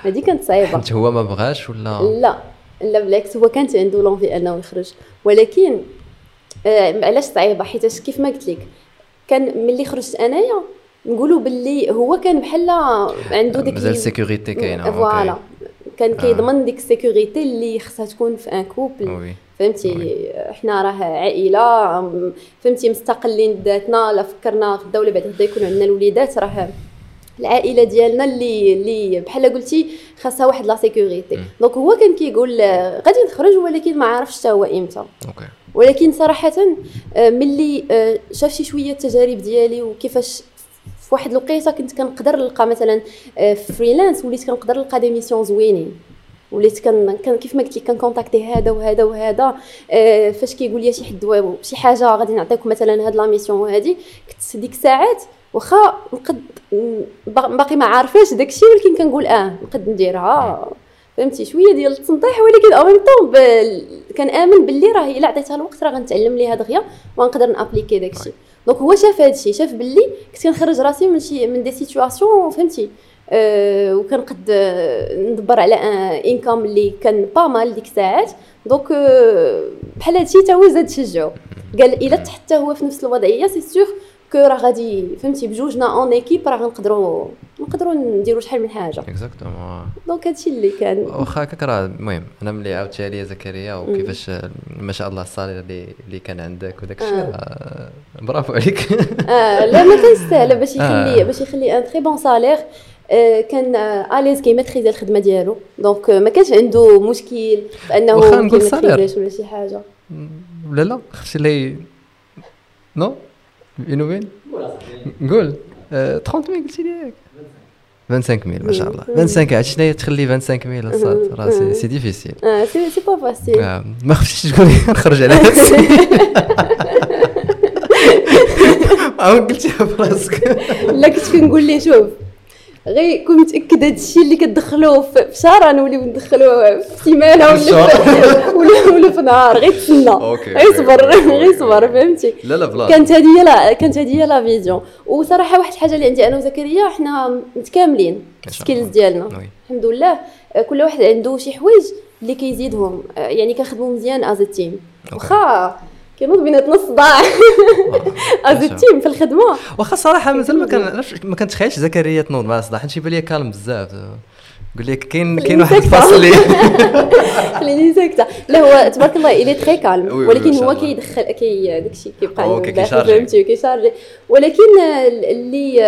هذه كانت صعيبة. حيت هو ما بغاش ولا؟ لا لا بالعكس هو كانت عنده لونفي أنه يخرج. ولكن آه علاش صعيبة؟ حيت كيف ما قلت لك كان ملي خرجت أنايا نقولوا باللي هو كان بحال عنده ديك مازال ال sécurité كاينة voilà. كان كيضمن ديك ال sécurité اللي خصها تكون في un couple. فهمتي؟ حنا راه عائلة فهمتي؟ مستقلين بذاتنا لا فكرنا غدا ولا بعد غدا يكون عندنا الوليدات راه العائلة ديالنا اللي اللي بحال قلتي خاصها واحد la sécurité. donc هو كان كيقول غادي نخرج ولكن ما عارفش حتى هو إمتى. ولكن صراحة آه، ملي آه، شاف شي شوية التجارب ديالي وكيفاش في واحد الوقيته كنت كنقدر نلقى مثلا freelance آه، وليت كنقدر نلقى des missions زوينين. وليت كان كيف ما قلت لك كن contacter هذا وهذا وهذا آه فاش كيقول لي شي حد شي حاجة غادي نعطيكم مثلا هاد la mission وهادي كنت ديك الساعات واخا نقد باقي ما عارفاش داكشي ولكن كنقول آه نقد نديرها. فهمتي؟ شوية ديال التنطيح ولكن autant كنآمن باللي راه إلا عطيتها الوقت راه غنتعلم ليها دغيا ونقدر ن appliquer داكشي. donc هو شاف هادشي شاف باللي كنت كنخرج راسي من شي من des situations فهمتي أه وكنقد ندبر على income اللي كان pas mal ديك الساعات donc أه بحال هادشي حتى هو زاد شجعو قال الا حتى هو في نفس الوضعيه c'est sûr que راه غادي فهمتي بجوجنا une équipe راه غنقدروا نقدروا نديروا شحال من حاجة exactement donc هادشي اللي كان واخا هكاك راه المهم أنا ملي عاودتها لي زكريا وكيفاش ما شاء الله ال salaire اللي اللي كان عندك وداك الشيء آه. برافو عليك آه لا ما سهله باش يخلي آه. باش يخلي un très bon salaire كان à l'aise كي maîtriser الخدمه ديالو donc ما كانش عنده مشكل بانه كي maîtriser ش ولا شي حاجة لا لا خرجتي لي نو بين نقول 30 ميل قلتي لي 25 ميل ما شاء الله. 25 عرفتي شنو هي تخلي 25 ميل الصاد؟ راه سي ديفيسيل آه سي سي با فاسيل ما خفتيش تقولي نخرج على عاود قلتيها براسك. لا كنت كنقول ليه شوف. غير كون متاكد هذا الشيء اللي كتدخلوه في شهر نوليو ندخلوه في سيمانه ولا ولا ولا في نهار غير تسنى غير صبر غير صبر فهمتي؟ لا لا بلا كانت هذه هي لا كانت هذه هي la vision وصراحة واحد الحاجة اللي عندي أنا وزكريا حنا متكاملين ال skills ديالنا. الحمد لله. كل واحد عنده شي حوايج اللي كيزيدهم يعني كنخدموا مزيان as team واخا كينوض بيناتنا الصداع as team في الخدمة. واخا صراحة مازال ما كان ما كنتخيلش زكريا تنوض مع الصداع حيت يبان لي calme بزاف. قول لك كاين كاين واحد الفصل خليني ساكتة. لا هو تبارك الله il est très calme ولكن هو كيدخل كي داكشي كيبقى فهمتي كي charger. ولكن اللي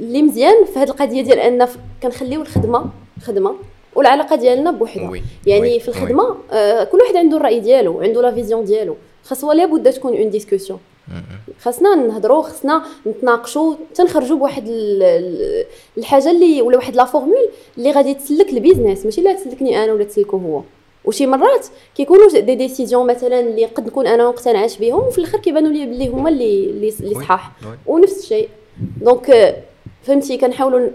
اللي مزيان في هذه القضية ديال أن كنخليو الخدمه خدمة. والعلاقة ديالنا بوحدها يعني في الخدمة آه كل واحد عنده الرأي ديالو عنده la vision ديالو. خاص لابد تكون une discussion خاصنا نهضروا خاصنا نتناقشوا تنخرجوا بواحد الحاجة اللي ولا واحد la formule اللي غادي تسلك ال business ماشي لا تسلكني أنا ولا تسلكو هو. وشي مرات كيكونوا des décisions مثلا اللي قد نكون أنا ما مقتنعاش بهم وفي الآخر كيبانوا لي بلي هما اللي اللي صحاح. ونفس الشيء. donc فهمتي كنحاولوا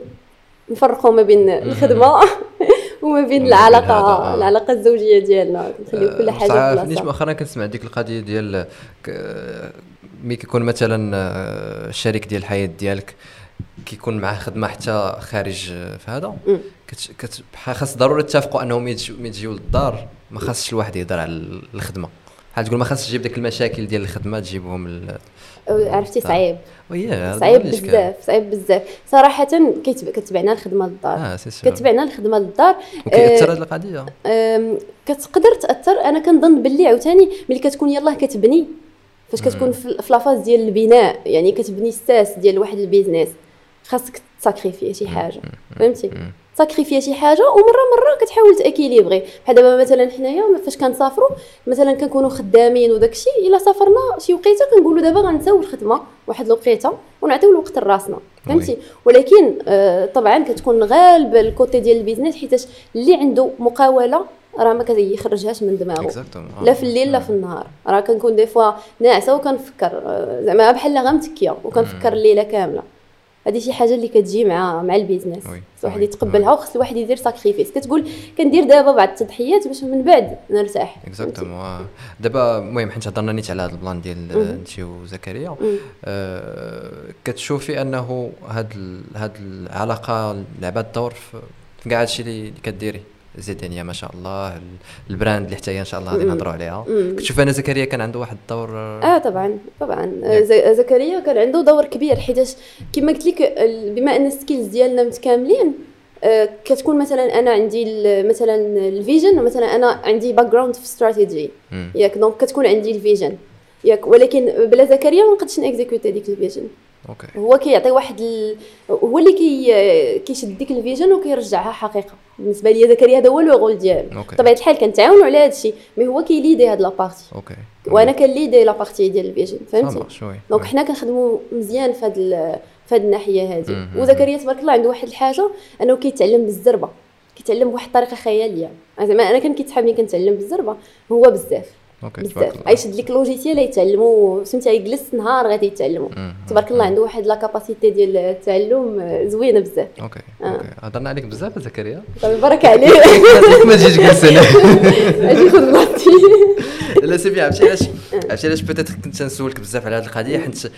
نفرقوا ما بين الخدمة. وما بين العلاقه آه. العلاقة الزوجية ديالنا. نخليو كل حاجة بلاصة. نيش مؤخرا كنسمع ديك القضية ديال ملي كيكون مثلا آه، الشريك ديال الحياة ديالك كيكون معاه خدمة حتى خارج آه، في هذا. كت خاص ضروري تتفقوا أنهم يجيو للدار. ما خاصش الواحد يهضر على الخدمة. بحال تقول ما خاصش تجيب ديك المشاكل ديال الخدمة تجيبهم عرفتي؟ صعيب. صعيب بزاف صعيب بزاف. صراحة كتبعنا الخدمة للدار. آه كتبعنا الخدمة للدار. وكيأثر هذه القضية كتقدر تأثر. أنا كنظن باللي عاوتاني ملي كتكون يلاه كتبني فاش كتكون في la phase ديال البناء يعني كتبني الساس ديال واحد ال business خاصك t sacrifier شي حاجة. فهمتي؟ sacrifier شي حاجة ومرة مرة كتحاول تأكيليبغي. بحال دابا مثلا حنايا فاش كنسافروا مثلا كنكونوا خدامين وداكشي إلا سافرنا شي وقيتة كنقولوا دابا غنساو الخدمة واحد الوقيتة ونعطيو الوقت لراسنا. فهمتي؟ ولكن آه طبعا كتكون غالبه ال côté ديال ال business حيتاش اللي عنده مقاولة راه ما كيخرجهاش من دماغه لا في الليل لا في النهار. راه كنكون des fois ناعسة وكنفكر. زعما بحال غير متكيه وكنفكر الليلة كاملة. هذه شي حاجة اللي كتجي مع مع ال business. خص واحد يتقبلها وخص الواحد يدير sacrifice كتقول كندير دابا بعض التضحيات باش من بعد نرتاح. exactement دابا المهم حيت هضرنا نيت على هذا ال plan ديال انت وزكريا. آه كتشوفي أنه هاد هاد العلاقة لعبات دور في كاع هادشي اللي كديري؟ زيدانيه ما شاء الله ال brand اللي حتى هي إن شاء الله غادي نهضروا عليها. كتشوف أنا زكريا كان عنده واحد الدور؟ آه طبعا طبعا. زكريا كان عنده دور كبير حيت كما قلت لك بما أن ال skills ديالنا متكاملين آه، كتكون مثلا أنا عندي مثلا ال vision مثلا أنا عندي background في استراتيجي ياك donc كتكون عندي ال vision ياك ولكن بلا زكريا ما نقدرش ن exécuter هذيك ال vision أوكي. هو كيعطي واحد ال... هو اللي كي كيشد ديك ال vision وكيرجعها حقيقة. بالنسبة لي زكريا هذا هو le rôle ديالو بطبيعه الحال كنتعاونوا على هذا الشيء mais هو كي lead ي هاد la partie. أوكي. وأنا كن lead ي la partie ديال ال vision فهمتي؟ دونك حنا كنخدموا مزيان في هاد ال... في هاد الناحية هذه وزكريا تبارك الله عنده واحد الحاجة أنه كيتعلم بالزربة. كيتعلم بواحد الطريقة خيالية. زعما أنا كان كيتحاب ملي كنتعلم بالزربة هو بزاف. بزاف. غيشد لك لوجيسيال يتعلموا فهمتي يجلس نهار غادي يتعلموا تبارك الله عنده واحد لا كاباسيتي ديال التعلم زوينة بزاف. أوكي أوكي. هضرنا عليك بزاف زكريا. طيب بارك عليك. ما تجيش جالس هنا أجي خذ بلاصتي لا سي بيان عرفتي علاش؟ عرفتي علاش؟ بيتيت كنت نسولك بزاف على هذه القضية حيت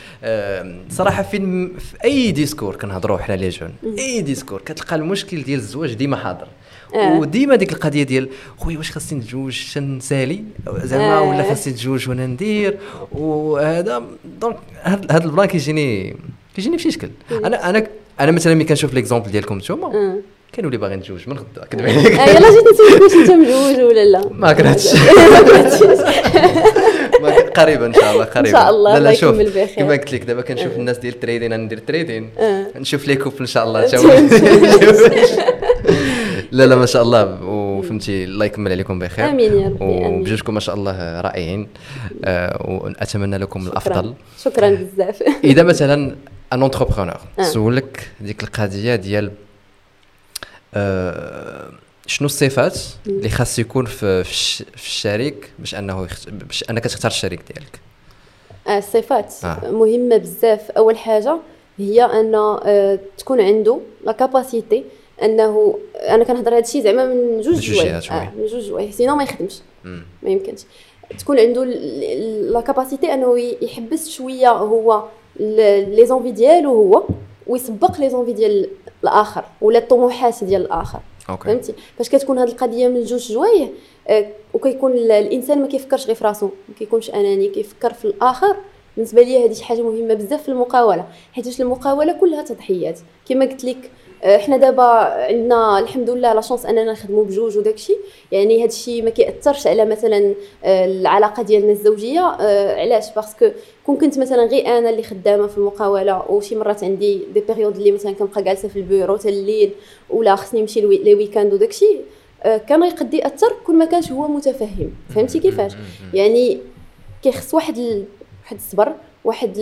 صراحة فين في أي ديسكور كنهضروا حنا لي جون أي ديسكور كتلقى المشكل ديال الزواج ديما حاضر. آه. وديما ديك القضية ديال خويا واش خاصني نتزوج؟ شنسالي زعما آه. ولا خاصني نتزوج وأنا ندير؟ وهذا دونك هذا البلان كيجيني كيجيني في شكل. أنا أنا أنا مثلا ملي كنشوف ليكزومبل ديالكم نتوما آه. اللي باغي نتزوج. من غدا كذب عليك. آه يلا جيت نسولك واش انت مزوج ولا لا. ما كرهتش. قريبا إن شاء الله قريبا إن شاء الله لا لا شوف كما قلت لك دابا كنشوف آه. الناس ديال التريدين أنا ندير التريدين نشوف لي كوب إن شاء الله. لا لا ما شاء الله وفهمتي الله يكمل عليكم بخير آمين يا ربي وبجوجكم ما شاء الله رائعين آه وأتمنى لكم شكرا. الأفضل شكرا بزاف إذا مثلا ان اونتربرونور آه. سولك ديك القضية ديال آه شنو الصفات اللي خاص يكون في في الشريك باش أنه. باش أنك تختار الشريك ديالك الصفات آه. مهمة بزاف أول حاجة هي أن تكون عنده la capacité أنه أنا كنهضر هذا الشيء زعما من جوج جوايع آه من جوج جوايع sinon ما يخدمش. ما يمكنش. تكون عنده la capacité أنه يحبس شوية هو les envies ديالو هو ويسبق les envies ديال الآخر ولا الطموحات ديال الآخر. أوكي. فهمتي؟ فاش كتكون هذه القضية من جوج جوايه آه وكيكون الإنسان ما كيفكرش غير في راسو. ما كيكونش أناني كيفكر في الآخر. بالنسبة لي هذه شي حاجة مهمة بزاف في المقاولة حيت المقاولة كلها تضحيات. كما قلت لك آه، حنا دابا عندنا الحمد لله la chance اننا نخدموا بجوج وداك الشيء. يعني هذا الشيء ما كيأثرش على مثلا آه، العلاقة ديالنا الزوجية. آه، علاش؟ parce que كون كنت مثلا غير أنا اللي خدامة في المقاولة وشي مرات عندي des périodes اللي مثلا كنبقى جالسة في البيرو حتى الليل ولا خصني نمشي les week-ends وداك الشيء كان يقد يأثر كل ما كانش هو متفهم. فهمتي كيفاش؟ يعني كيخص واحد ال... واحد الصبر واحد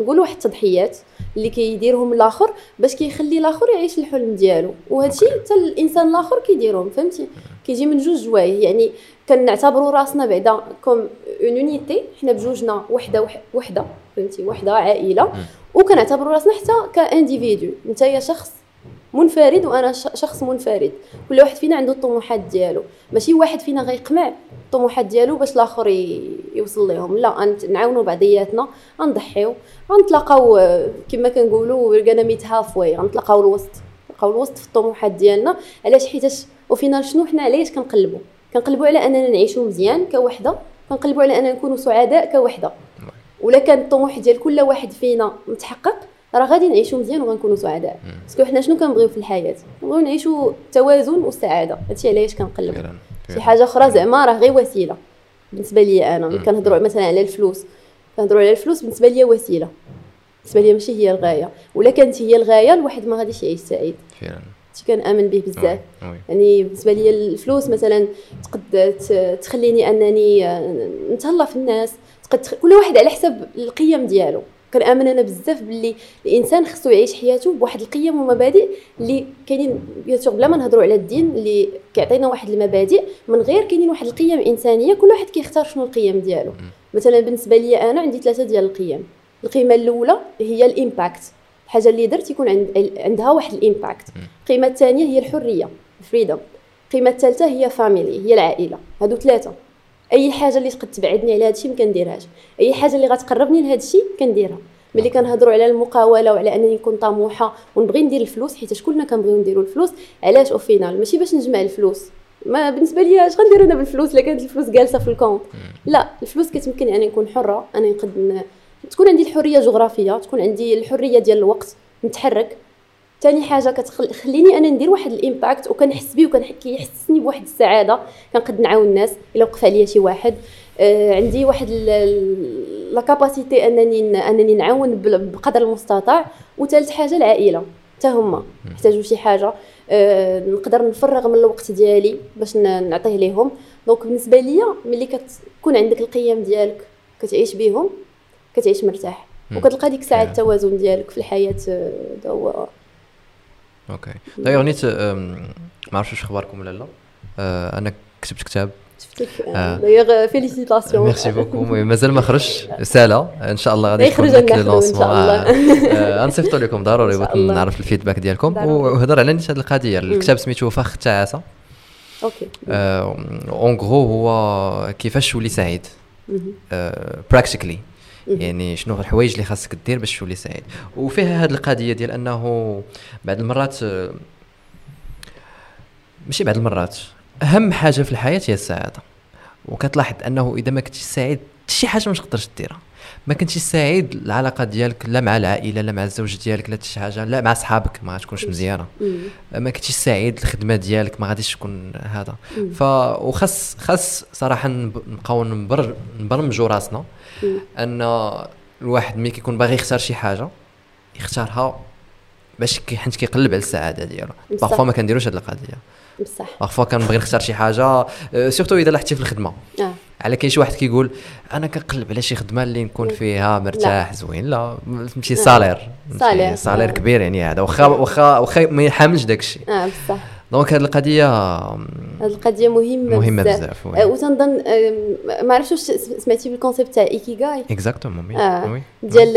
نقول واحد التضحيات. اللي كيديرهم الآخر باش كيخلي الآخر يعيش الحلم ديالو. وهذا الشيء حتى الإنسان الآخر كيديرهم فهمتي؟ كيجي من جوج جوايه يعني كنعتبروا رأسنا بعدا comme une unité حنا بجوجنا وحدة وحدة فهمتي؟ وحدة عائلة. وكنعتبروا رأسنا حتى ك individu انت يا شخص منفرد وأنا شخص منفرد. كل واحد فينا عنده الطموحات ديالو. ماشي واحد فينا غيقمع الطموحات ديالو باش الآخر يوصل لهم لا نعاونوا بعضياتنا غنضحيو غنتلاقاو كما كنقولوا we're gonna meet halfway غنتلاقاو الوسط نلقاو الوسط في الطموحات ديالنا. علاش؟ حيتاش وفينا شنو حنا علاش كنقلبوا كنقلبوا على أننا نعيشوا مزيان كوحدة كنقلبوا على أننا نكونوا سعداء كوحدة. ولا كان الطموح ديال كل واحد فينا متحقق راه غادي نعيشوا مزيان وغنكونوا سعداء. باسكو حنا شنو كنبغيو في الحياة؟ نبغيو نعيشوا التوازن والسعاده هادشي علاش كنقلبوا شي حاجة أخرى زعما راه غير وسيلة. بالنسبة لي أنا ملي كنهضروا مثلا على الفلوس. كنهضروا على الفلوس بالنسبة لي وسيلة. بالنسبة لي ماشي هي الغاية. ولا كانت هي الغاية الواحد ما غاديش يعيش سعيد. فعلا. كنآمن به بزاف. يعني بالنسبة لي الفلوس مثلا تقد تخليني أنني آه، نتهلا في الناس. تقد كل واحد على حسب القيم ديالو. كنأمن أنا بزاف باللي الإنسان خصو يعيش حياته بواحد القيم ومبادئ اللي كاينين بيان بلا ما نهضروا على الدين اللي كيعطينا واحد المبادئ من غير كاينين واحد القيم إنسانية كل واحد كيختار شنو القيم ديالو. مثلا بالنسبة لي أنا عندي ثلاثة ديال القيم. القيمة الأولى هي الإمباكت. الحاجة اللي درت يكون عند عندها واحد الإمباكت. القيمة الثانية هي الحرية الفريدم القيمة الثالثة هي فاميلي هي العائلة. هادو ثلاثة. أي حاجة اللي تقد تبعدني على هادشي ما كنديرهاش. أي حاجة اللي غتقربني لهادشي كنديرها. ملي كنهضروا على المقاولة وعلى أنني نكون طموحة ونبغي ندير الفلوس حيت كلنا كنبغيو نديروا الفلوس علاش أو فينال ماشي باش نجمع الفلوس. ما بالنسبة لي إش غندير أنا بالفلوس إلا كانت الفلوس جالسة في الكونت لا الفلوس كتمكن يعني نكون حرة أنا نقد تكون عندي الحرية الجغرافية تكون عندي الحرية ديال الوقت نتحرك. ثاني حاجة كتخليني أنا ندير واحد الإمباكت وكنحس بيه وكيحسسني بواحد السعادة كنقد نعاون الناس إلا وقف عليا شي واحد. آه عندي واحد لا كاباسيتي أنني أنني نعاون بقدر المستطاع. وثالث حاجة العائلة حتى هما يحتاجوا شي حاجة. آه نقدر نفرغ من الوقت ديالي باش نعطيه ليهم. donc بالنسبة ليا ملي كتكون عندك القيم ديالك كتعيش بهم كتعيش مرتاح. وكتلقى ديك الساعة التوازن ديالك في الحياة آه، هو OK d'ailleurs نيت ما عرفتش واش اخباركم ولا لا آه، أنا كتبت كتاب d'ailleurs félicitations merci beaucoup مازال ما خرجش سالا ان شاء الله غادي يخرج لك الله غنصيفطو لكم ضروري بغيت نعرف ال feedback ديالكم وهضر على نيت هذه القضية الكتاب سميتو فخ التعاسه OK en gros هو كيفاش تولي سعيد practically يعني شنو الحوايج اللي خاصك دير باش تولي سعيد. وفيها هذه القضية ديال أنه بعض المرات ماشي بعض المرات أهم حاجة في الحياة هي السعادة. وكتلاحظ أنه إذا ما كنتش سعيد شي حاجة ما تقدرش ديرها. ما كنتيش سعيد العلاقة ديالك لا مع العائلة لا مع الزوج ديالك لا شي حاجة لا مع صحابك ما غاتكونش مزيانة. ما كنتيش سعيد الخدمة ديالك ما غاديش تكون هذا. ف وخاص خاص صراحة نبقاو نبرمجوا راسنا. أن الواحد ملي كيكون باغي يختار شي حاجة يختارها باش حيت كيقلب على السعادة ديالو. parfois ما كنديروش هذه القضية. بصح. parfois كنبغي نختار شي حاجة surtout إذا لاحظتي في الخدمة. آه. على كاين شي واحد كيقول أنا كنقلب على شي خدمة اللي نكون فيها مرتاح لا. زوين. لا فهمتي salaire. salaire. salaire كبير يعني هذا. واخا واخا واخا ما يحاملش داك الشيء آه بصح. donc هذه القضية هذه القضية مهمه مهمه بزاف وتنظن ما عرفتش واش سمعتي بال concept تاع ايكيغاي exactement آه. ديال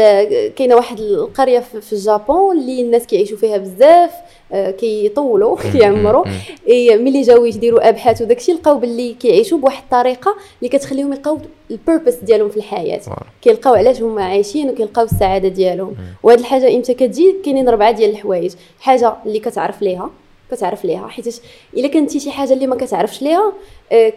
كاينة واحد القريه في الجابون اللي الناس كيعيشوا فيها بزاف كيطولوا كيعمروا ملي جاو يديروا ابحاث وداكشي لقاو باللي كيعيشوا بواحد الطريقة اللي كتخليهم يلقاو ال purpose ديالهم في الحياة كيلقاو علاش هما عايشين وكيلقاو السعاده ديالهم وهاد الحاجة إمتى كتجي كاينين ربعه ديال الحوايج حاجة اللي كتعرف ليها كتعرف ليها حيت إلا كنتي شي حاجة اللي ما كتعرفش ليها آه،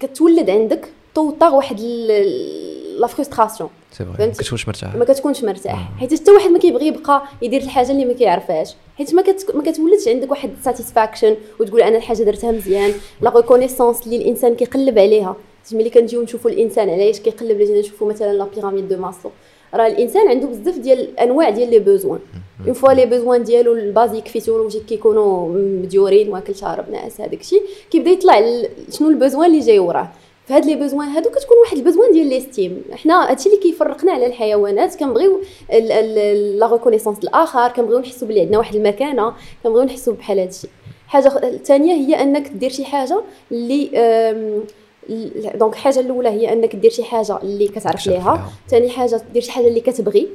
كتولد عندك طوطا واحد la frustration. ما كتكونش مرتاح ما كتكونش مرتاح حيت حتى واحد ما كيبغي يبقى يدير الحاجة اللي ما كيعرفهاش. حيت ما كت... ما كتولدش عندك واحد satisfaction وتقول أنا الحاجة درتها مزيان la reconnaissance اللي الإنسان كيقلب عليها. ملي كنجيو نشوفوا الإنسان علاش كيقلب اللي نشوفوا مثلا la pyramide de Maslow راه الإنسان عنده بزاف ديال الأنواع ديال les besoins. une fois les besoins ديالو ال basiques physiologiques كيكونوا مديورين واكل شارب ناعس هذاك الشيء كيبدا يطلع شنو ال besoin اللي جاي وراه. فهاد les besoins هادو كتكون واحد ال besoin ديال l'estime حنا هادشي اللي كيفرقنا على الحيوانات كنبغيو la reconnaissance الآخر كنبغيو نحسوا بلي عندنا واحد المكانة كنبغيو نحسوا بحال هادشي. حاجة الثانية هي أنك دير شي حاجة اللي donc الحاجة الأولى هي أنك دير شي حاجة اللي كتعرف ليها. ثاني حاجة دير شي حاجة اللي كتبغي.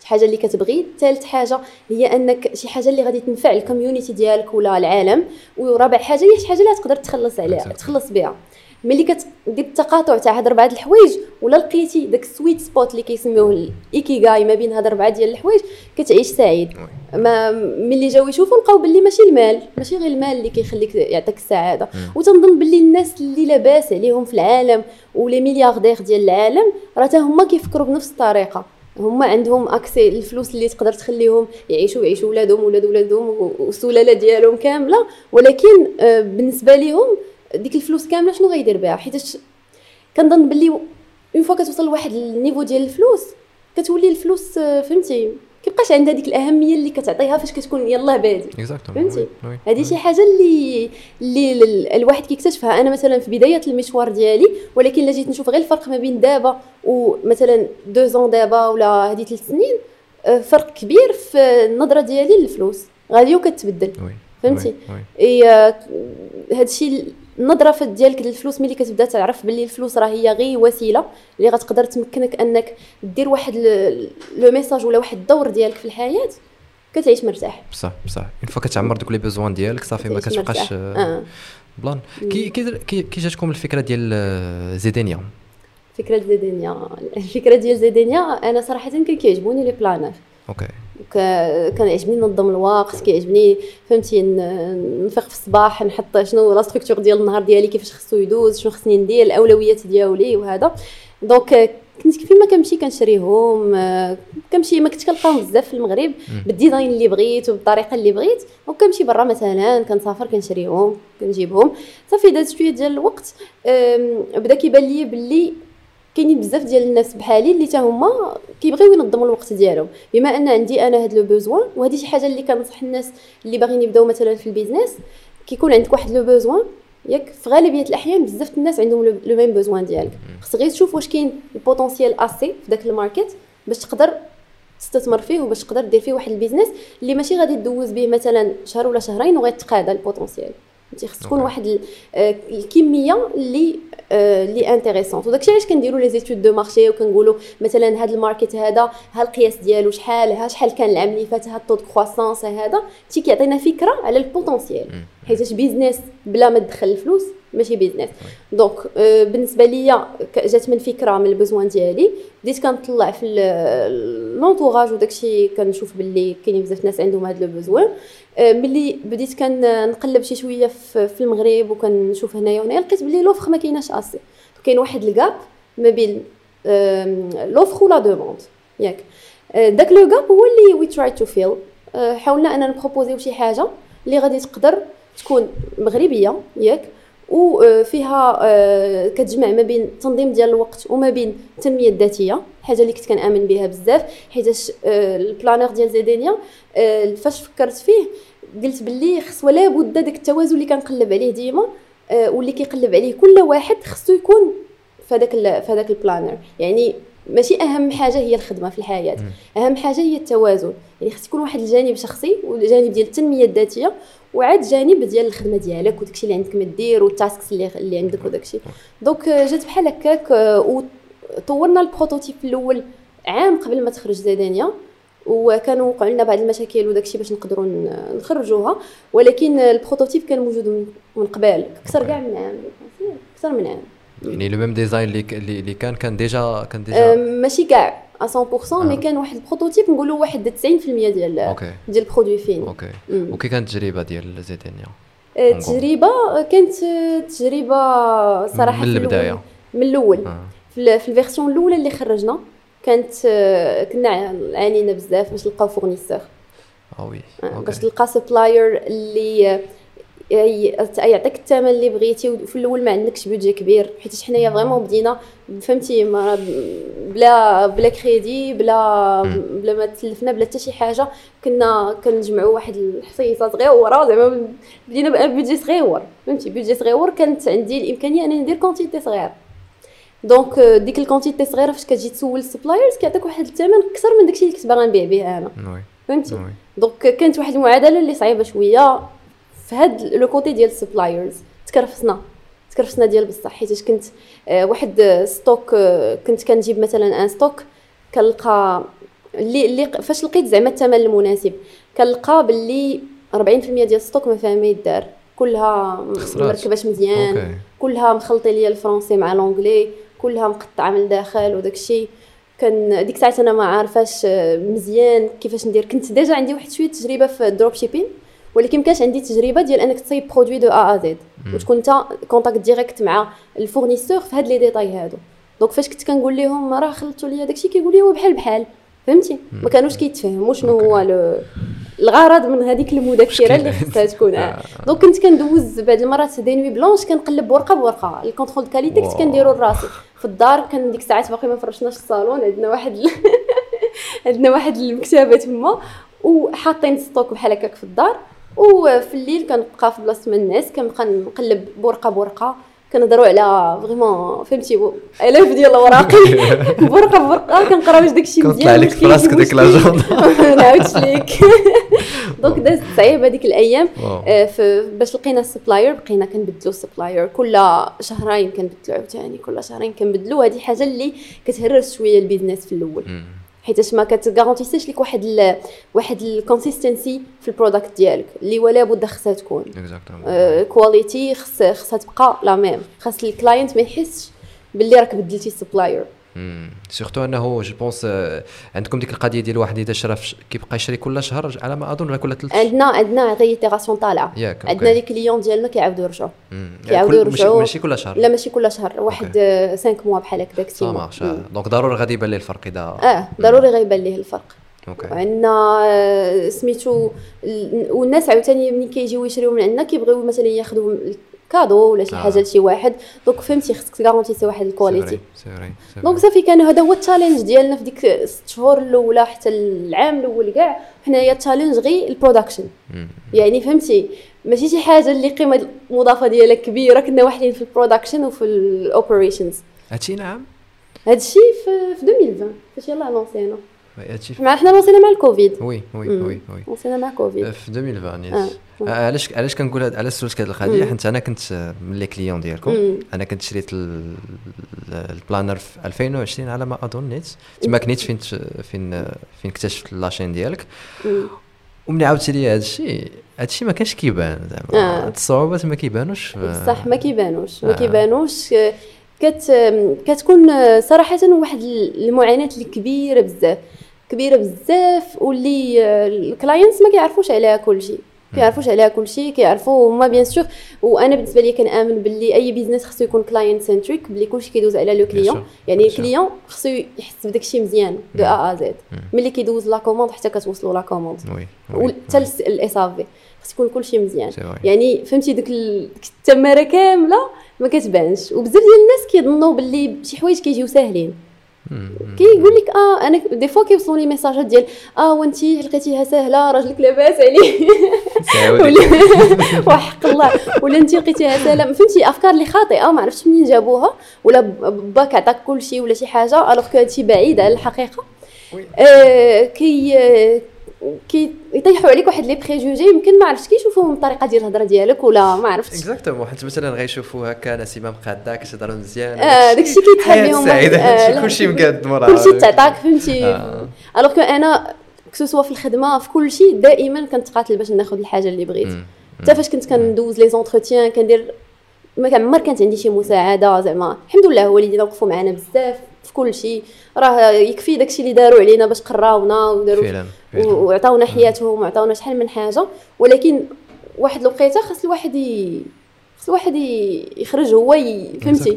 شي حاجة اللي كتبغي. ثالث حاجة هي أنك شي حاجة اللي غادي تنفع ال community ديالك ولا العالم. ورابع حاجة هي شي حاجة اللي تقدر تخلص عليها تخلص بها. ملي كتدير التقاطع تاع هاد اربعه الحوايج ولا لقيتي داك ال sweet spot اللي كيسميوه الإيكيغاي ما بين هاد اربعه ديال الحوايج كتعيش سعيد. ما ملي جاو يشوفوا لقاو باللي ماشي المال ماشي غير المال اللي كيخليك يعطيك السعادة. وتنظن باللي الناس اللي لاباس عليهم في العالم ولي ملياردير ديال العالم راه هما كيفكروا بنفس الطريقة. هما عندهم اكسي الفلوس اللي تقدر تخليهم يعيشوا يعيشوا ولادهم ولاد ولادهم والسلالة ديالهم كاملة. ولكن آه، بالنسبة لهم ديك الفلوس كاملة شنو غيدير بها؟ حيت كنظن باللي une fois كتوصل لواحد ال niveau ديال الفلوس كتولي الفلوس آه، فهمتي؟ كيبقاش عندها ديك الأهمية اللي كتعطيها فاش كتكون يلاه بادي فهمتي؟ هذه شي حاجة اللي اللي الواحد كيكتشفها. أنا مثلا في بداية المشوار ديالي ولكن إلا جيت نشوف غير الفرق ما بين دابا ومثلا deux ans دابا ولا هذه ثلاث سنين آه، فرق كبير في النظرة ديالي للفلوس. غادي وكتبدل. فهمتي؟ هذا الشيء النظرة ديالك للفلوس ملي كتبدا تعرف باللي الفلوس راه هي غير وسيلة اللي غتقدر تمكنك أنك دير واحد le message ولا واحد الدور ديالك في الحياة كتعيش مرتاح. بصح بصح. une fois كتعمر دوك les besoins ديالك صافي ما كتبقاش آه. plan. كي كي كي جاتكم الفكرة ديال آه، زيدينيا فكرة زيدينيا الفكرة ديال زيدينيا أنا صراحة كان كيعجبوني les planners OK. كان يعجبني ننظم الوقت كيعجبني فهمتي نفيق في الصباح نحط شنو la structure ديال النهار ديالي كيفاش خصو يدوز شنو خصني ندير الأولويات ديالي وهذا. donc كنت فيما كنمشي كنشريهم كنمشي ما كنتش كنلقاهم بزاف في المغرب بال design اللي بغيت وبالطريقة اللي بغيت وكنمشي برا مثلا كنسافر كنشريهم كنجيبهم. صافي داز شوية ديال الوقت بدا كيبان لي باللي كاينين بزاف ديال الناس بحالي اللي حتى هما كيبغيو ينظموا الوقت ديالهم. بما أن عندي أنا هاد le besoin وهذه شي حاجة اللي كنصح الناس اللي باغيين يبداو مثلا في ال business كيكون عندك واحد le besoin ياك في غالبية الأحيان بزاف الناس عندهم le même besoin ديالك. خص غير تشوف واش كاين ال potentiel aussi في داك ال market باش تقدر تستثمر فيه وباش تقدر دير فيه واحد business اللي ماشي غادي دوز به مثلا شهر ولا شهرين وغيتقاضى ال potentiel انت خص تكون واحد آه، الكمية اللي اللي intéressante وداكشي علاش كنديروا les études de marché وكنقولوا مثلا هذا ال market هذا ها القياس ديالو شحال ها شحال كان العام اللي فات ها ال taux de croissance هذا تي كيعطينا فكرة على ال potentiel حيت business بلا ما تدخل الفلوس ماشي business donc بالنسبة ليا جات من فكرة من ال besoin ديالي. بديت كنطلع في l'entourage وداكشي كنشوف باللي كاينين بزاف ناس عندهم هذا ال besoin ملي بديت كنقلب شي شوية في المغرب وكنشوف هنايا وهنايا لقيت بلي l'offre ما كايناش aussi كاين واحد ال gap ما بين l'offre و la demande ياك. داك le gap هو اللي we try to fill حاولنا أننا نـ proposer يو شي حاجة اللي غادي تقدر تكون مغربية ياك. وفيها آه، كتجمع ما بين التنظيم ديال الوقت وما بين التنمية الذاتية حاجة اللي كنت كنآمن بها بزاف حيت آه، ال planner ديال زيدانيا آه، فاش فكرت فيه قلت باللي خص ولا بد داك التوازن اللي كنقلب عليه ديما واللي كيقلب عليه كل واحد خصو يكون في هذاك ال planner يعني ماشي أهم حاجة هي الخدمة في الحياة. أهم حاجة هي التوازن. يعني خص يكون واحد الجانب شخصي والجانب ديال التنمية الذاتية وعاد جانب ديال الخدمة ديالك وداكشي اللي عندك ما دير وال tasks اللي اللي عندك وداكشي. donc جات بحال هكاك وطورنا ال prototype الأول عام قبل ما تخرج زيدانيا وكانوا وقعوا لنا بعض المشاكل وداكشي باش نقدروا نخرجوها. ولكن ال prototype كان موجود من قبل أكثر كاع من عام. أكثر من عام. يعني le même design اللي اللي كان كان déjà كان déjà ماشي كاع 100% mais آه. كان واحد ال prototype نقولوا واحد 90% ديال ok. ديال ال produit fini. ok ok كانت التجربه ديال زيدانيا التجربه كانت تجربة صراحة من البداية. من الأول. آه. في ال version الأولى اللي خرجنا. كانت كنا عانينا بزاف باش نلقاو fournisseur. آه oui باش تلقى supplier اللي يعطيك الثمن اللي بغيتي وفي الأول ما عندكش budget كبير حيت حنايا vraiment بدينا فهمتي ما بلا بلا كريدي بلا بلا ما تلفنا بلا حتى شي حاجة كنا كنجمعوا واحد الحصيصة صغيرة زعما بدينا budget صغيور فهمتي budget صغيور كانت عندي الإمكانية أنني ندير quantité صغير donc ديك ال quantité صغيره فاش كتجي تسول ال suppliers كيعطيك واحد الثمن أكثر من داكشي اللي كنت باغا نبيع به أنا فهمتي donc كانت واحد المعادله اللي صعيبه شوية في هاد le côté ديال ال suppliers تكرفسنا تكرفسنا ديال بصح حيت كنت واحد stock كنت كنجيب مثلا un stock كنلقى اللي اللي فاش لقيت زعما الثمن المناسب كنلقى باللي 40% ديال ال stock ما فيها ما يدار كلها مركباش مزيان ok. كلها مخلطي ليا ال français مع l'anglais كلها مقطعة من الداخل وداكشي كان ديك الساعة أنا ما عارفاش آه، مزيان كيفاش ندير. كنت déjà عندي واحد شوية تجربة في ال dropshipping ولكن كانش عندي تجربة ديال أنك تصايب produit de A à Z وتكون أنت contact direct مع ال fournisseur في هاد les détails هادو. donc فاش كنت كنقول لهم راه خلطوا لي داكشي كيقول لي هو بحال بحال. فهمتي؟ ما كانوش كيتفهموا شنو هو الغرض من هذيك المذكرة اللي خصها تكون. آه. donc كنت كندوز بعض المرات des nuits blanches كنقلب ورقة بورقة. ال contrôle qualité كنت كنديرو لراسي. في الدار كان ديك الساعات باقي ما فرشناش الصالون عندنا واحد عندنا واحد المكتبة تما وحاطين stock بحال هكاك في الدار. وفي الليل كنبقى في بلاصة من الناس كنبقى نقلب بورقة بورقة. كنهضروا على vraiment فهمتي آلاف ديال الاوراق ورقة ورقة. كنقراو واش داكشي مزيان كنطلع لك في راسك ديك l'agenda نعاودش ليك. donc دازت صعيب هذيك الأيام. آه، باش لقينا ال supplier بقينا كنبدلو ال supplier. كل شهرين كنبدلو عاوتاني. كل شهرين كنبدلو. هذه حاجة اللي كتهرس شوية ال business في الأول. حيتاش ما كت garantir سيش لك واحد ال واحد ال consistency في ال product ديالك اللي ولا بد خصها تكون. qualité خص خصها تبقى la même خاص ال client ما يحسش باللي راك بدلتي ال supplier surtout أنه je pense عندكم ديك القضية ديال واحد اذا شرا كيبقى يشري كل شهر على ما أظن ولا كل ثلاث عندنا عندنا réitération طالعة. عندنا les clients ديالنا كيعاودوا يرجعوا كيعاودوا يرجعوا ماشي كل شهر. لا ماشي كل شهر. واحد 5 mois بحال هكاك ça marche donc ضروري غادي يبان ليه الفرق اذا آه ضروري غيبان ليه الفرق. عندنا سميتو والناس عاوتاني ملي كيجيو يشريو من عندنا كيبغيو مثلا ياخذوا cadeau ولا شي حاجة لشي واحد. donc فهمتي خصك ت garantir واحد ال qualité. donc صافي كان هذا هو ال challenge ديالنا في ديك ست شهور الأولى حتى العام الأول كاع. حنايا ال challenge غير ال production يعني فهمتي ماشي شي حاجة اللي قيمة المضافة ديالها كبيرة كنا واحدين في ال production وفي ال operations هادشي نعم. هادشي في, في 2020 فاش يلاه lancer ينا مع حنا lancer ينا مع الكوفيد. oui oui oui oui. lancer ينا مع كوفيد في 2020 yes علاش علاش كنقول علاش سولتك هاد القضية حيت أنا كنت من les clients ديالكم أنا كنت شريت ال planner في 2020 على ما أظن نيت. تما كنيت فين فين فين اكتشفت la chaîne ديالك. وملي عاودتي لي هذا الشيء هذا الشيء ما كانش كيبان زعما. آه. الصعوبات ما كيبانوش. صح ما كيبانوش. ما كيبانوش. كت كتكون صراحة واحد المعاناة اللي كبيرة بزاف. كبيرة بزاف واللي ال clients ما كيعرفوش عليها كلشي. كيعرفوش عليها كلشي كيعرفوا هما bien sûr وأنا بالنسبة لي كنامن باللي أي business خصو يكون client centric باللي كلشي كيدوز على le client يعني ال client خصو يحس بداك الشيء مزيان de A à Z ملي كيدوز la commande حتى كتوصلوا la commande حتى ال SAV خص يكون كلشي مزيان. يعني فهمتي ديك التماره كاملة ما كتبانش. وبزاف ديال الناس كيظنوا باللي شي حوايج كيجيو ساهلين. كيقول لك آه أنا des fois كيوصلوني les messages ات ديال آه وانت لقيتيها ساهله راجلك لاباس عليه وحق الله. ولا انت لقيتيها ساهله فهمتي أفكار اللي خاطئة ما عرفتش منين جابوها. ولا باك عطاك كل شيء ولا شي حاجة alors que هادشي بعيد على الحقيقة آه كي كيطيحوا عليك واحد les préjugés يمكن ما عرفتش كيشوفوهم الطريقة ديال الهضرة ديالك ولا ما عرفتش. exactement حيت مثلا غيشوفوا هكا نسيمه مقاده كتهضر مزيان. آه داكشي كيتحل لهم آه كلشي مقاد مرة. كلشي تعطاك فهمتي. alors que أنا que ce soit في الخدمة في كل شيء دائما كنتقاتل باش ناخذ الحاجة اللي بغيت. حتى فاش كنت كندوز les entretiens كندير ما عمر كانت عندي شي مساعدة زعما. الحمد لله والدينا وقفوا معنا بزاف. في كل شيء. راه يكفي داكشي اللي داروا علينا باش قراونا وداروا وعطاونا حياتهم وعطاونا شحال من حاجة. ولكن واحد الوقيتة خاص الواحد ي... خاص الواحد يخرج هو فهمتي؟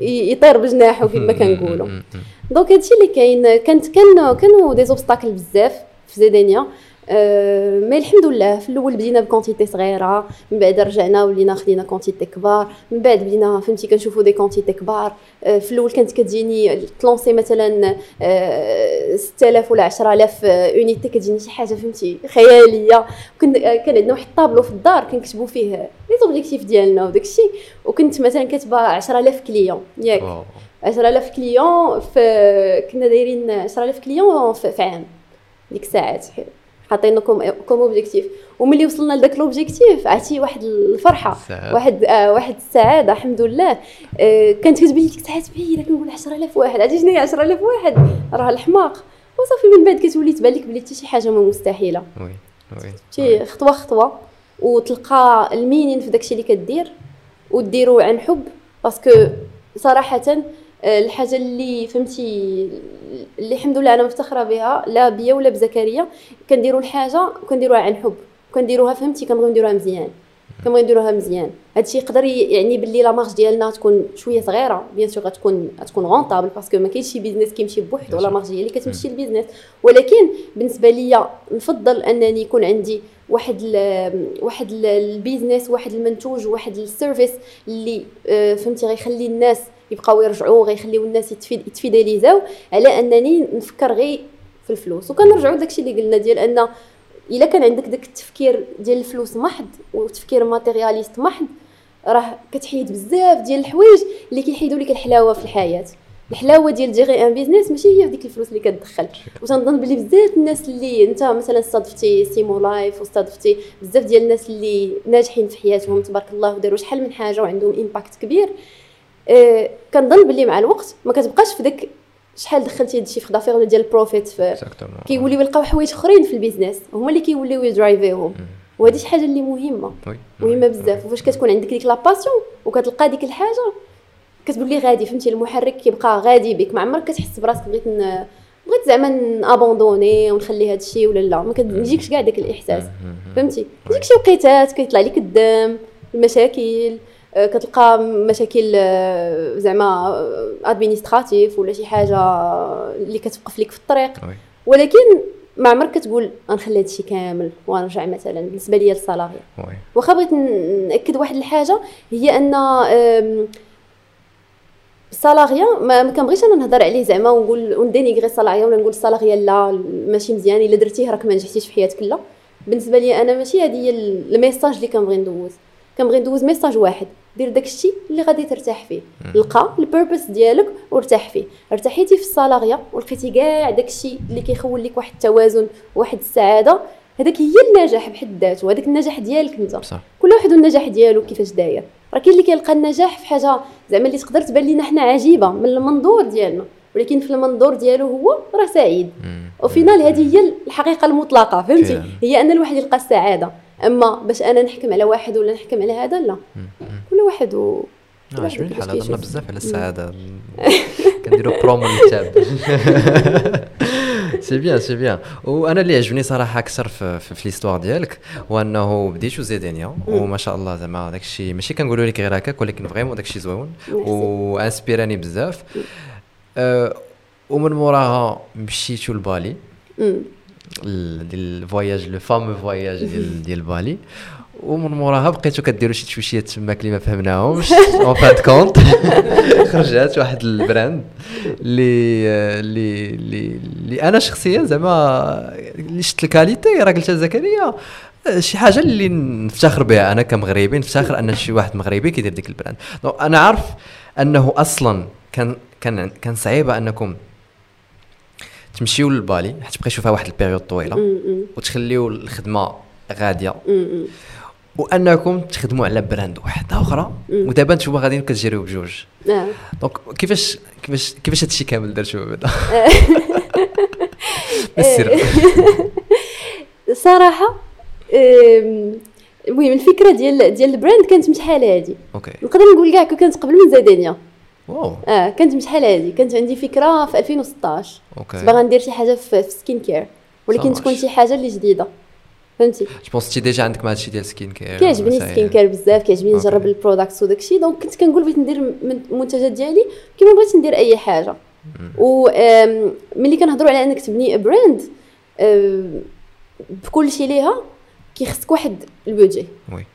يطير بجناحه كما كنقولوا. donc هادشي اللي كاين كانت كان كانوا des obstacles بزاف في زيدانيا أه mais الحمد لله في الأول بدينا ب quantité صغيرة من بعد رجعنا ولينا خدينا quantité كبار من بعد بدينا فهمتي كنشوفوا des quantités كبار. أه في الأول كانت كتجيني تلونسي مثلا أه 6000 ولا 10000 unités كتجيني شي حاجة فهمتي خيالية. كان عندنا واحد الطابلو في الدار كنكتبوا فيه les objectifs ديالنا وداك الشيء وكنت مثلا كاتبة 10000 client ياك. 10000 client في كنا دايرين 10000 client في عام ديك الساعات. حاطين comme comme objectif وملي وصلنا لذاك l'objectif عرفتي واحد الفرحة سعادة. واحد آه واحد السعادة الحمد لله. آه كانت كتبان لي ديك الساعات بعيده كنقول 10000 واحد. عرفتي شنو هي 10000 واحد؟ راه الحماق. وصافي من بعد كتولي تبان لك بلي حتى شي حاجة ما مستحيلة. oui oui. خطوة خطوة. وتلقى ال meaning في داكشي اللي كدير وديرو عن حب. parce que صراحة الحاجة اللي فهمتي اللي الحمد لله أنا مفتخرة بها لا بيا ولا بزكريا. كنديروا الحاجة كنديروها عن حب. كنديروها فهمتي كنبغيو نديروها مزيان. كنبغيو نديروها مزيان. هادشي يقدر يعني باللي la marge ديالنا تكون شوية صغيرة bien sûr غتكون غتكون rentable parce que ما كاينش شي business كيمشي بوحدو la marge هي اللي كتمشي ال business ولكن بالنسبة ليا نفضل أنني يكون عندي واحد ال واحد ال business واحد المنتوج واحد ال service اللي آه، فهمتي غيخلي الناس يبقاو يرجعوا غيخليو الناس يتفيداليزاو على أنني نفكر غير في الفلوس. وكنرجعوا داكشي اللي قلنا ديال أن إلا كان عندك داك التفكير ديال الفلوس محض وتفكير matérialiste محض راه كتحيد بزاف ديال الحوايج اللي كيحيدوا لك الحلاوة في الحياة. الحلاوة ديال gérer un business ماشي هي ديك الفلوس اللي كتدخل. وتنظن بلي بزاف الناس اللي أنت مثلا استضفتي سيمو لايف واستضفتي بزاف ديال الناس اللي ناجحين في حياتهم تبارك الله وداروا شحال من حاجة وعندهم impact كبير. أه كنظن بلي مع الوقت ما كتبقاش في داك شحال دخلتي هادشي في d'affaires ولا ديال ال profit كيوليو يلقاو حوايج اخرين في ال business هما اللي كيوليو ي drive يهم. وهذه شي حاجة اللي مهمة. مهمة بزاف. وفاش كتكون عندك ديك la passion وكتلقى ديك الحاجة كتقول لي غادي فهمتي؟ المحرك كيبقى غادي بك. ما عمرك كتحس براسك بغيت ن... بغيت زعما n abandonner ونخلي هذا الشيء ولا لا؟ ما كتجيكش كاع داك الإحساس. فهمتي؟ تجيك شي وقيتات كيطلع لك الدم المشاكل. آه، كتلقى مشاكل آه، زعما administratif ولا شي حاجة اللي كتوقف لك في الطريق. ولكن ما عمرك كتقول غنخلي هادشي كامل ونرجع مثلا بالنسبة ليا لل salariat واخا بغيت نأكد واحد الحاجة هي أن ال salariat ما, ما كنبغيش أنا نهضر عليه زعما ونقول ون dénigrer ال salariat ولا نقول ال salariat لا ماشي مزيان إلا درتيه راك ما نجحتيش في حياتك لا. بالنسبة لي أنا ماشي هذه هي ال message اللي كنبغي ندوز. كنبغي ندوز message واحد. دير داكشي اللي غادي ترتاح فيه. لقى ال purpose ديالك وارتاح فيه. ارتحيتي في ال salariat ولقيتي كاع داكشي اللي كيخول لك واحد التوازن واحد السعادة. هذاك هي النجاح بحد ذاته. هذاك النجاح ديالك انت. صح. كل واحد والنجاح ديالو كيفاش داير. راه كاين اللي كيلقى النجاح في حاجة زعما اللي تقدر تبان لينا حنا عجيبة من المنظور ديالنا. ولكن في المنظور ديالو هو راه سعيد. وفينال هذه هي الحقيقة المطلقة فهمتي؟ هي أن الواحد يلقى السعادة. أما باش أنا نحكم على واحد ولا نحكم على هذا لا. كل واحد و عجبني هضرنا بزاف على السعاده كنديروا برومو للكتاب. c'est bien c'est bien وأنا اللي عجبني صراحة أكثر في, في, في l'histoire ديالك هو أنه بديتو زيدينيا وما شاء الله زعما داك الشيء ماشي كنقولوا لك غير هكاك ولكن vraiment داك الشيء زوين و inspire اني بزاف. أه ومن موراها مشيتو لبالي. ديال ال voyage le fameux voyage ديال ديال بالي. ومن موراها بقيتو كديروا شي تشويشيات تماك اللي ما فهمناهمش. en fait quand خرجت واحد ال brand اللي اللي اللي أنا شخصيا زعما اللي شفت ال qualité راه قلتها زكريا شي حاجة اللي نفتخر بها أنا كمغربي نفتخر أن شي واحد مغربي كيدير ديك ال brand. أنا عارف أنه أصلا كان كان كان صعيبه أنكم تمشيو لبالي حيت تبقى فيها واحد ال période طويلة وتخليو الخدمة غادية. وأنكم تخدموا على brand واحدة أخرى ودابا نتوما غاديين كتجريو بجوج. نعم. donc كيفاش كيفاش كيفاش هادشي كامل درتو بعدا السر. صراحة المهم الفكرة ديال ديال ال brand كانت شحال هادي. نقدر نقول كاع كانت قبل من زيدانيا. waw آه كانت شحال هادي. كانت عندي فكرة في 2016 okay باغا ندير شي حاجة في skincare ولكن تكون شي حاجة اللي جديدة. فهمتي؟ جو بونس تي ديجا عندك مع هادشي ديال skincare كيعجبني ال skincare بزاف كيعجبني نجرب ال products وداك الشيء donc كنت كنقول بغيت ندير المنتجات ديالي كيما بغيت ندير أي حاجة. و ملي كنهضروا على أنك تبني brand بكل شيء ليها كيخصك واحد ال budget.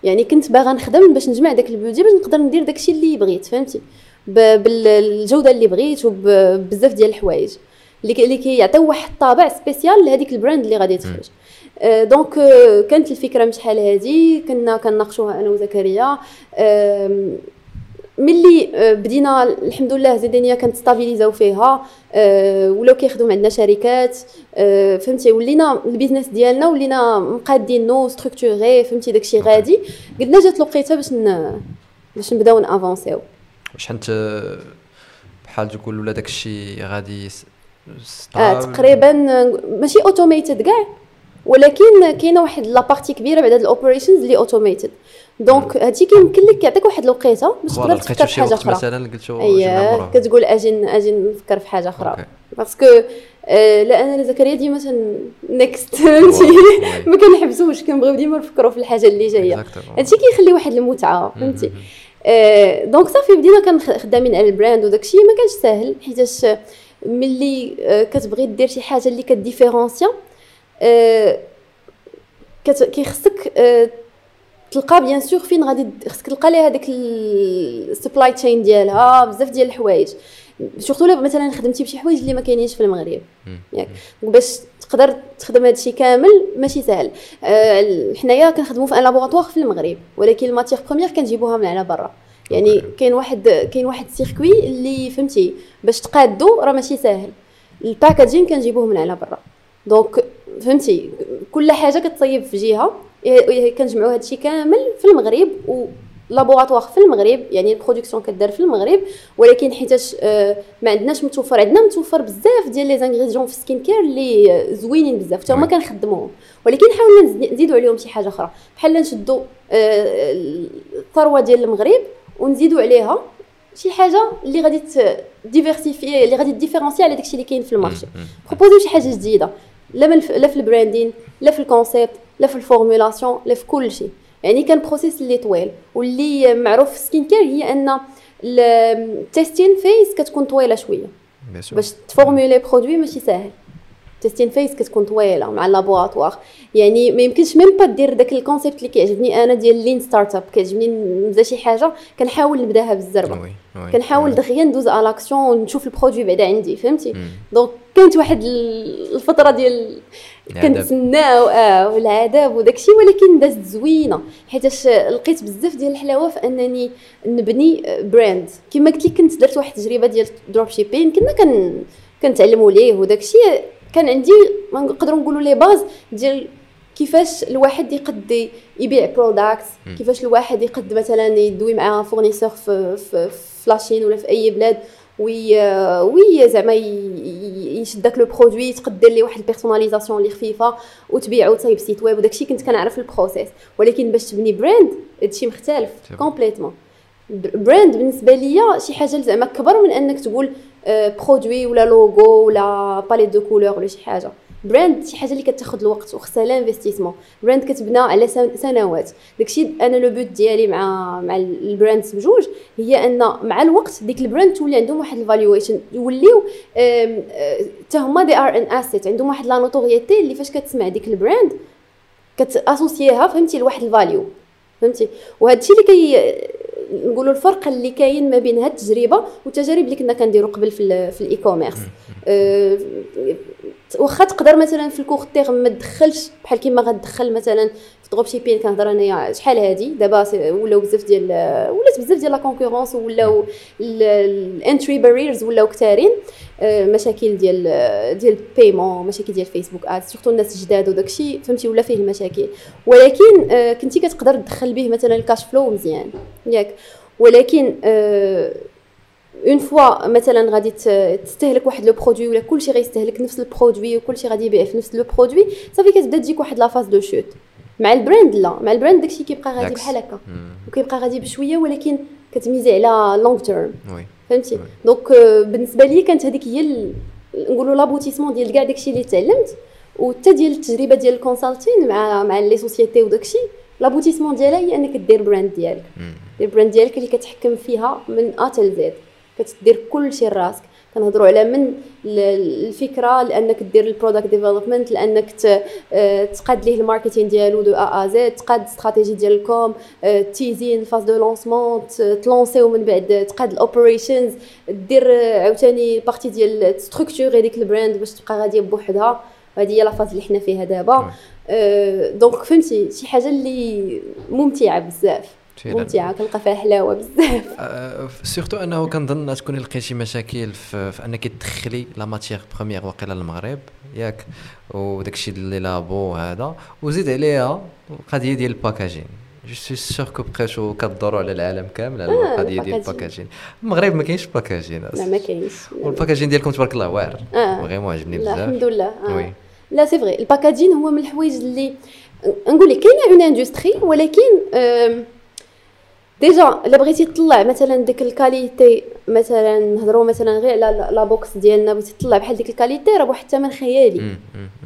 يعني كنت باغا نخدم باش نجمع داك ال budget باش نقدر ندير داك الشيء اللي بغيت فهمتي؟ بالجودة اللي بغيت وبزاف ديال الحوايج. اللي كيعطيو واحد الطابع spécial لهذيك ال brand اللي غادي تخرج. donc كانت الفكرة من شحال هذه كنا كنناقشوها أنا وزكريا. ملي بدينا الحمد لله زيدانيا كانت stabiliser او فيها. ولاو كيخدموا عندنا شركات. فهمتي ولينا ال business ديالنا ولينا مقادينو structuré فهمتي داكشي غادي. قلنا جات الوقيته باش باش نبداو ن avancer يو. واش حنت بحال تقول ولا داكشي غادي آه تقريبا ماشي automated كاع. ولكن كاينة واحد la partie كبيرة بعد هاد ال operations اللي automated donc هادشي كيمكن لك يعطيك واحد الوقيتة باش تقدر تفكر في حاجة أخرى. مثلا قلتو اييه كتقول أجي أجي نفكر في حاجة أخرى. parce que آه لا أنا زكريا ديما then next فهمتي؟ ما كنحبسوش كنبغيو ديما نفكروا في الحاجة اللي جاية. هادشي كيخلي واحد المتعة فهمتي؟ آه donc صافي بدينا كنخدامين على ال brand وداكشي ما كانش ساهل حيتاش ملي آه كتبغي دير شي حاجة اللي ك différencier ا آه كيخصك آه تلقى bien sûr فين غادي خصك تلقى ليها داك ال supply chain ديالها. بزاف ديال الحوايج. surtout مثلا خدمتي بشي حوايج اللي ما كاينينش في المغرب. ياك. باش تقدر تخدم هذا الشيء كامل ماشي سهل أه حنايا كنخدموا في un laboratoire في المغرب ولكن ال matières premières كنجيبوها من على برا. يعني كاين واحد كاين واحد ال circuit اللي فهمتي باش تقادو راه ماشي ساهل. ال packaging كنجيبوه من على برا. donc فهمتي؟ كل حاجة كتصيب في جهة. كنجمعوا هادشي كامل في المغرب و laboratoire في المغرب يعني ال production كدار في المغرب. ولكن حيتاش آه ما عندناش متوفر. عندنا متوفر بزاف ديال les ingrédients في ال skincare اللي زوينين بزاف حتى هما كنخدموهم. ولكن حاولنا نزيدوا عليهم شي حاجة أخرى. بحال نشدوا آه الثروة ديال المغرب ونزيدوا عليها شي حاجة اللي غادي diversifier اللي غادي différencier على داكشي اللي كاين في ال marché. proposer يو شي حاجة جديدة. لا لا في ال branding لا في ال concept لا في ال formulation لا في كل شيء. يعني كان process اللي طويل واللي معروف في skincare هي أن ال testing phase كتكون طويلة شوية. باش ت formuler produit ماشي ساهل. testing phase كتكون طويلة مع ال laboratoire. يعني ما يمكنش même pas دير داك ال concept اللي كيعجبني. أنا ديال lean startup كيعجبني نبدا شي حاجة. كنحاول نبداها بالزربه كنحاول دغيا ندوز على l'action ونشوف ال produit بعدا عندي فهمتي؟ donc كانت واحد الفترة ديال كنتسناو آه والعذاب وداكشي ولكن دازت زوينة. حيتاش لقيت بزاف ديال الحلاوة في أنني نبني brand كما قلت لك كنت درت واحد التجربة ديال dropshipping كنا كن كنتعلموا ليه وداكشي. كان عندي ما نقدروا نقولوا les bases ديال كيفاش الواحد يقد يبيع product كيفاش الواحد يقد مثلا يدوي مع fournisseur في, في, في la Chine ولا في أي بلاد oui oui زعما يشد داك le produit تقدر ليه واحد ال personnalisation اللي خفيفة وتبيعو تصايب site web وداكشي كنت كنعرف ال process ولكن باش تبني brand هادشي مختلف complètement brand بالنسبة ليا شي حاجة زعما كبر من أنك تقول produit ولا لوغو ولا palette de couleurs ولا شي حاجة. brand شي حاجة اللي كتاخذ الوقت وخصها l'investissement brand كتبنى على سنوات. داكشي أنا le but ديالي مع مع ال brands بجوج هي أن مع الوقت ديك ال brand تولي عندهم واحد ال valuation يوليو حتى هما they are an asset عندهم واحد la notoriété اللي فاش كتسمع ديك ال brand كت associer ها فهمتي لواحد ال value فهمتي؟ وهذا الشيء اللي كي نقولوا الفرق اللي كاين ما بين هاد التجربة والتجارب اللي كنا كنديروا قبل في, في ال e-commerce أه واخا تقدر مثلا في ال court terme ما تدخلش بحال كيما غتدخل مثلا dropshipping كنهضر انايا شحال هادي دابا ولاو بزاف ديال ولات بزاف ديال la concurrence ولاو ال entry barriers ولاو كثارين مشاكل ديال ديال ال paiement مشاكل ديال Facebook Ads surtout الناس الجداد وداكشي فهمتي؟ ولا فيه المشاكل. ولكن كنتي كتقدر تدخل به مثلا ال cash flow مزيان ياك. ولكن une fois مثلا غادي تستهلك واحد le produit ولا كلشي غيستهلك نفس ال produit وكلشي غادي يبيع في نفس le produit صافي كتبدا تجيك واحد la phase de chute مع ال brand لا مع ال brand داكشي كيبقى غادي بحال هكا. وكيبقى غادي بشوية ولكن كتميزي على long terme فهمتي؟ donc بالنسبة لي كانت هذيك هي نقولوا l'aboutissement ديال كاع داكشي اللي تعلمت. وحتى ديال التجربة ديال ال en consulting مع مع les sociétés وداكشي l'aboutissement ديالها هي أنك دير brand ديالك. دير brand ديالك اللي كتحكم فيها من A till Z كتدير كل شيء راسك كنهضروا على من الفكرة لأنك دير ال product development لأنك تقاد ليه ال marketing ديالو de A à Z تقاد استراتيجي ديال ال com تيزين phase de lancement ت lancer ومن بعد تقاد ال operations دير عاوتاني partie ديال structure ديك ال brand باش تبقى غادية بوحدها. هذه هي la phase اللي حنا فيها دابا. donc فهمتي شي حاجة اللي ممتعة بزاف. ممتعة كنلقى فيها حلاوة بزاف. surtout أنه كنظن تكوني لقيتي مشاكل في, في أنك تدخلي la matière première واقيلا للمغرب ياك. وداك الشيء اللي la peau هذا. وزيد عليها القضية ديال ال packaging. je suis sûr que بقيتو كدوروا على العالم كامل على القضية ديال ال packaging. المغرب ما كاينش packaging لا ما كاينش. وال packaging ديالكم تبارك الله واعر. vraiment عجبني بزاف. الحمد لله oui. لا c'est vrai ال packaging هو من الحوايج اللي نقول لك كاينة une industrie ولكن déjà إلا بغيتي تطلع مثلا ديك ال qualité مثلا نهضروا مثلا غير على la box ديالنا بغيتي تطلع بحال ديك ال qualité راه بواحد الثمن خيالي.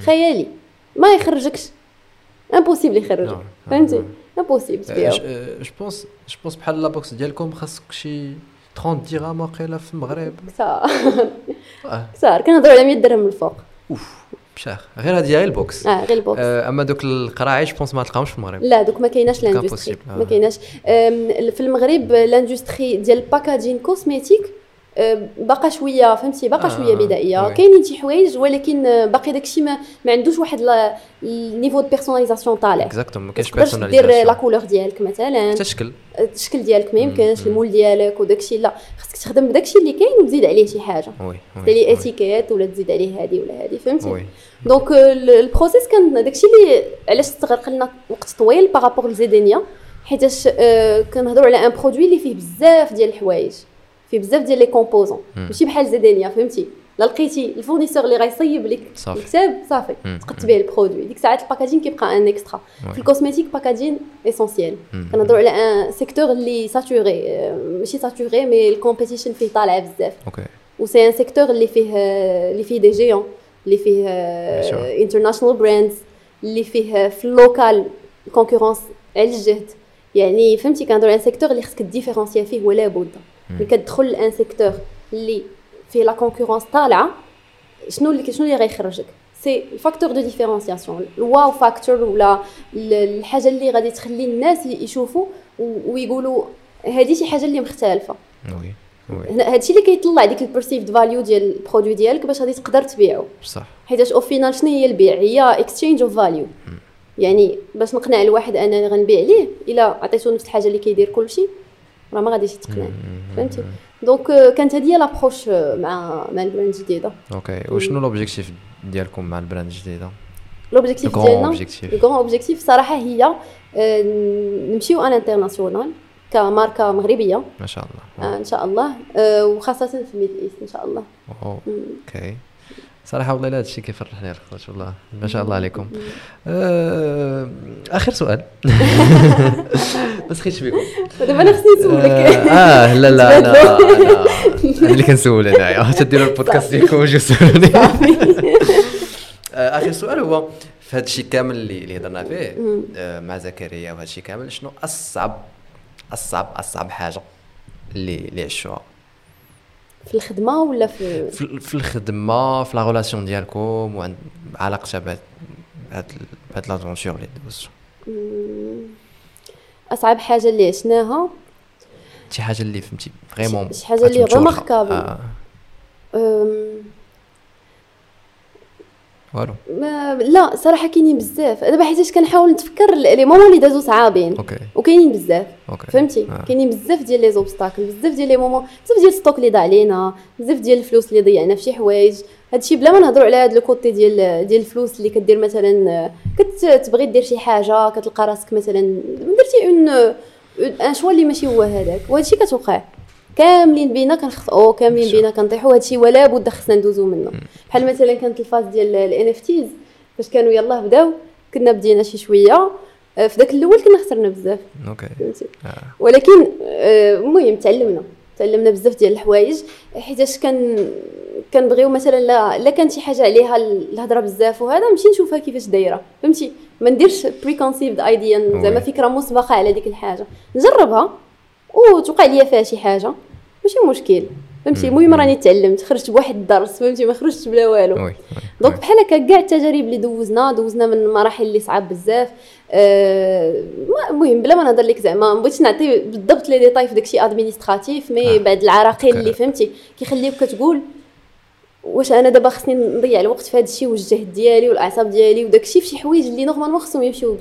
خيالي. ما يخرجكش. impossible يخرجك فهمتي؟ impossible تبيعو. je pense je pense بحال la box ديالكم خاصك شي 30 درهم واقيلا في المغرب. كثار كثار كنهضروا على 100 درهم من الفوق. أوف. بشاخ. غير هذه غير ال box. آه غير ال box. آه أما دوك القراعي pense ما تلقاهمش في المغرب. لا دوك ما كايناش l'industrie ما كايناش. في المغرب l'industrie ديال ال packaging cosmétique باقا شوية فهمتي؟ باقا شوية آه بدائية. كاينين شي حوايج ولكن باقي داكشي ما, ما عندوش واحد ال niveau de personnalisation طالع. exactement ما كاينش personnalisation دير لا كولور ديالك مثلا؟ حتى الشكل الشكل ديالك ما يمكنش ال moule ديالك وداكشي لا خاصك تخدم بداكشي اللي كاين وتزيد عليه شي حاجة. oui عليه étiquette ولا تزيد عليه هذه ولا هذه فهمتي؟ donc ال process كان داكشي اللي علاش استغرق لنا وقت طويل par rapport لزيدينيا حيتاش كنهضروا على un produit اللي فيه بزاف ديال الحوايج فيه بزاف ديال les composants ماشي بحال زيدينيا فهمتي لا لقيتي ال fournisseur اللي غيصيب لك الكتاب صافي تقد تبيع ال produit ديك الساعات ال packaging كيبقى un extra في ال cosmétique packaging essentiel كنهضروا على un secteur اللي saturé ماشي saturé mais ال compétition فيه طالعه بزاف okay و c'est un secteur اللي فيه اللي فيه des géants اللي فيه international brands اللي فيه في ال local concurrence على الجهد. يعني فهمتي كنهضروا على secteur اللي خصك différencier فيه ولا بد. ملي كتدخل ل un secteur اللي فيه la concurrence طالعة شنو اللي شنو اللي غيخرجك؟ c'est ال facteur de différenciation ال wow factor ولا الحاجة اللي غادي تخلي الناس يشوفوا ويقولوا هذه شي حاجة اللي مختلفة. هادشي اللي كيطلع ديك ال perceived value ديال ال produit ديالك باش غادي تقدر تبيعو. صح حيتاش au final شنو هي البيع؟ هي exchange of value يعني باش نقنع الواحد انني غنبيع ليه إلا عطيتو نفس الحاجة اللي كيدير كلشي راه ما غاديش يتقنع. فهمتي؟ donc كانت هذه l'approche مع مع ال brand الجديدة. okay وشنو l'objectif ديالكم مع ال brand الجديدة؟ l'objectif ديالنا؟ le grand objectif صراحة هي نمشيو en international كماركة مغربية. ما شاء الله. آه إن شاء الله. آه وخاصة في ال Middle East إن شاء الله. okay. صراحة والله لا هادشي كيفرحني الخوت والله ما شاء الله عليكم. آه آخر سؤال. بس خيش بكم دابا أنا خصني نسولك. آه لا لا أنا أنا اللي كنسول انايا تديروا البودكاست ديالكم وجيو سولوني. آخر سؤال هو في هذا الشيء كامل اللي اللي هضرنا فيه مع زكريا وهذا الشيء كامل شنو أصعب اصعب اصعب حاجة اللي اللي عشوها في الخدمة ولا في في الخدمة في la relation ديالكم وعند علاقتها بهاد بهاد l'aventure اللي دوزتو أصعب حاجة اللي عشناها؟ شي حاجة اللي فهمتي vraiment شي حاجة اللي remarquable آه. والو لا صراحة كاينين بزاف. دابا حيتاش كنحاول نتفكر les moments اللي دازو صعابين. وكاينين بزاف. okay. فهمتي؟ آه. كاينين بزاف ديال les obstacles بزاف ديال les moments بزاف ديال ال stock اللي ضاع علينا بزاف ديال الفلوس اللي ضيعنا في شي حوايج. هادشي بلا ما نهضروا على هاد le côté ديال ديال الفلوس اللي كدير مثلا كتبغي دير شي حاجة كتلقى راسك مثلا درتي un un choix اللي ماشي هو هذاك. وهادشي كتوقع. كاملين بينا كنخطئوا كاملين بينا كنطيحوا هادشي ولا بد خصنا ندوزو منه. بحال مثلا كانت ال phase ديال ال NFTs فاش كانوا يلاه بداو كنا بدينا شي شوية. آه، في داك الأول كنا خسرنا بزاف. okay. آه. ولكن آه، المهم تعلمنا. تعلمنا بزاف ديال الحوايج. حيتاش كان كنبغيو مثلا لا لا كانت شي حاجة عليها الهضرة بزاف وهذا نمشي نشوفها كيفاش دايرة. فهمتي؟ ما نديرش preconceived idea زعما فكرة مسبقة على ديك الحاجة. نجربها. وتوقع ليا فيها شي حاجة. ماشي مشكل. فهمتي؟ المهم راني تعلمت خرجت بواحد الدرس فهمتي؟ ما خرجتش بلا والو. donc بحال هكا كاع التجارب اللي دوزنا دوزنا من مراحل اللي صعاب بزاف. آه، المهم بلا ما نهضر لك زعما ما بغيتش نعطي بالضبط les détails في داكشي administratif mais آه. بعد العراقيل اللي فهمتي؟ كيخليوك كتقول واش أنا دابا خصني نضيع الوقت في هذا الشيء والجهد ديالي والاعصاب ديالي وداك الشيء في شي حوايج اللي normalement خصهم يمشيو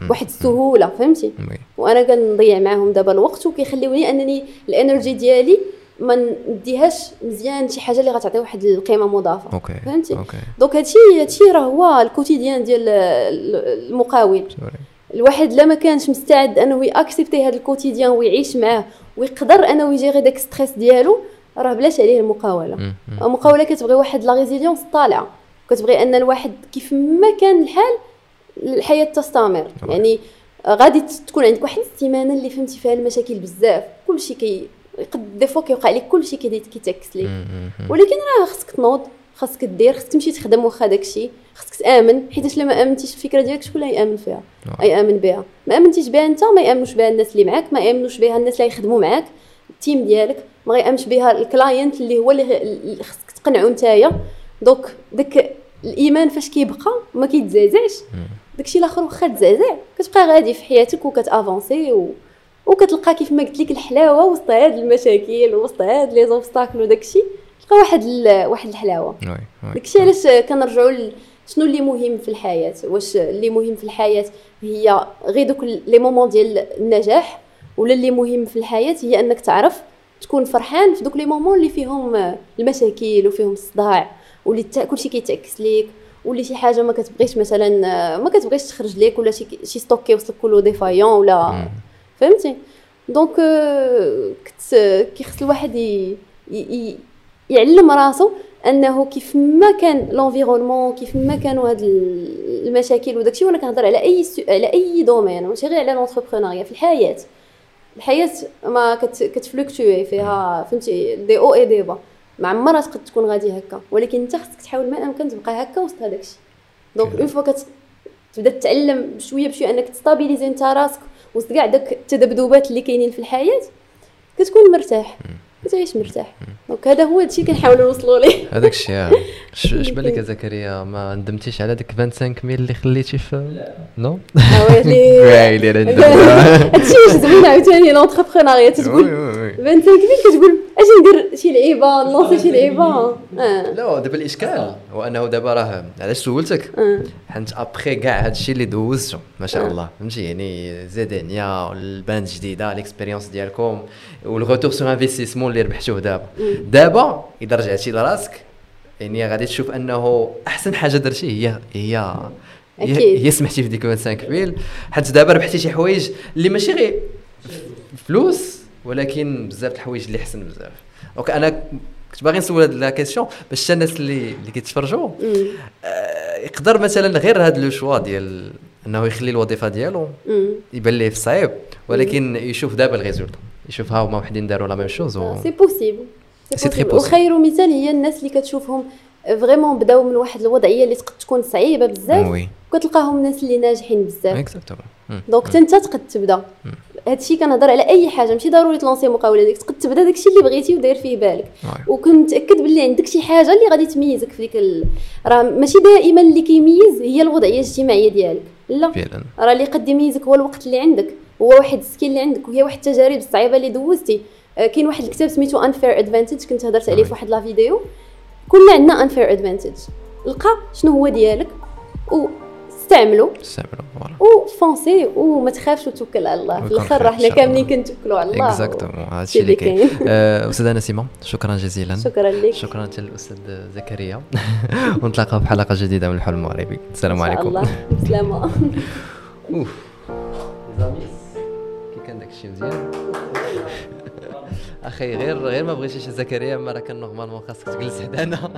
بواحد السهولة فهمتي؟ وأنا كنضيع معاهم دابا الوقت وكيخليوني انني ال énergie ديالي ما نديهاش مزيان شي حاجة اللي غتعطي واحد القيمة مضافة okay. فهمتي؟ okay. donc هادشي هادشي راه هو ال quotidien ديال المقاول الواحد لا ما كانش مستعد انه ي accepter هذا ال quotidien ويعيش معاه ويقدر انه ي gérer داك stress ديالو راه بلاش عليه المقاولة. المقاولة كتبغي واحد la résilience طالعة. كتبغي أن الواحد كيف ما كان الحال الحياة تستمر. يعني غادي تكون عندك واحد السيمانه اللي فهمتي فيها المشاكل بزاف. كلشي كي قد des fois كيوقع لك كلشي كيتعكس لك. ولكن راه خصك تنوض خاصك دير خاصك تمشي تخدم واخا داكشي. خاصك تآمن حيت الا ما آمنتيش الفكرة ديالك شكون اللي يامن فيها؟ يامن بها. ما آمنتيش بها أنت ما يآمنوش بها الناس اللي معاك ما يآمنوش بها الناس اللي يخدموا معاك. ال team ديالك ما غيامنش بها ال client اللي هو اللي خصك تقنعو نتايا donc داك الايمان فاش كيبقى ما كيتزعزعش داكشي الآخر واخا تزعزع كتبقى غادي في حياتك وكت avancer و... وكتلقى كيف ما قلت لك الحلاوه وسط هاد المشاكل وسط هاد les obstacles وداكشي تلقى واحد واحد الحلاوه داكشي علاش كنرجعوا شنو اللي مهم في الحياة واش اللي مهم في الحياة هي غير دوك les moments ديال النجاح ولا اللي مهم في الحياة هي أنك تعرف تكون فرحان في دوك les moments اللي فيهم المشاكل وفيهم الصداع واللي كلشي كيتعكس ليك واللي شي حاجة ما كتبغيش مثلا ما كتبغيش تخرج ليك ولا شي شي stock كيوصلك كله défaillant ولا فهمتي؟ donc كنت كيخص الواحد يعلم راسو أنه كيف ما كان l'environnement كيف ما كانوا هاد المشاكل وداكشي وأنا كنهضر على أي على أي domaine ماشي غير على l'entrepreneuriat في الحياة. الحياة ما كت كت fluctuer فيها فهمتي؟ دي أو إي دي با. ما عمرها تقد تكون غادي هكا. ولكن انت خصك تحاول ما أمكن تبقى هكا وسط هذاك الشيء. donc une fois تبدأ تتعلم بشويه بشوية أنك ت stabiliser انت راسك وسط كاع داك التذبذبات اللي كاينين في الحياة كتكون مرتاح. كتعيش مرتاح. دونك هذا هو الشيء كنحاولوا نوصلوا ليه. هذاك الشيء اش بان لك زكريا؟ ما ندمتيش على داك 25 ميل اللي خليتي في نو؟ ويلي ويلي هادشي واش زوين عاوتاني لونتربرونيا تقول. 25 ميل كتقول ندير شي لعيبة نلونسي شي لعيبة. آه. لا دابا الإشكال هو أنه دابا راه علاش سولتك؟ آه. حيت ابخي كاع هادشي اللي دوزتو ما شاء الله. فهمتي؟ يعني زيدانيا والباند جديده ليكسبيريونس ديالكم وال retour sur investissement اللي ربحتوه دابا. دابا إذا رجعتي لراسك يعني غادي تشوف أنه أحسن حاجة درتي هي هي. هي سمحتي في ديك 25 mille حيت دابا ربحتي شي حوايج اللي ماشي غير فلوس. ولكن بزاف الحوايج اللي حسن بزاف. donc أنا كنت باغي نسول هاد la question باش الناس اللي اللي كيتفرجوا آه يقدر مثلا غير هاد le choix ديال إنه يخلي الوظيفة ديالو يبان ليه صعيب ولكن يشوف دابا ال résultat. يشوف ها هما وحدين داروا la même chose c'est possible c'est très possible وخير مثال هي الناس اللي كتشوفهم vraiment بداو من واحد الوضعية اللي تقد تكون صعيبة بزاف وكتلقاهم الناس اللي ناجحين بزاف. exactement donc حتى انت تقد تبدأ. هادشي كنهضر على أي حاجة ماشي ضروري ت lancer مقاوله ديك تقد تبدأ داكشي اللي بغيتي وداير فيه بالك. وكنت متاكد باللي عندك شي حاجة اللي غادي تميزك في ديك ال... راه ماشي دائما اللي كيميز هي الوضعية الاجتماعية ديالك. لا فعلا. راه اللي قد يميزك هو الوقت اللي عندك. هو واحد ال skill اللي عندك وهي واحد التجارب الصعيبة اللي دوزتي. آه، كاين واحد الكتاب سميتو unfair advantage كنت هضرت عليه في واحد la vidéo. كلنا عندنا unfair advantage لقى شنو هو ديالك استعملوا voilà. و avancer وما تخافش وتوكل على الله. في الآخر راه حنا كاملين كنتوكلوا على الله. exactement هادشي اللي كاين استاذه نسيمه شكرا جزيلا. شكرا لك. شكرا حتى للاستاذ زكريا. ونتلاقاو في حلقة جديدة من الحلم المغربي السلام عليكم. الله. بسلامه أوف. كي كان داكشي مزيان. أخي غير غير ما بغيتيش زكريا ما راه كان نورمالمون خاصك تجلس حدانا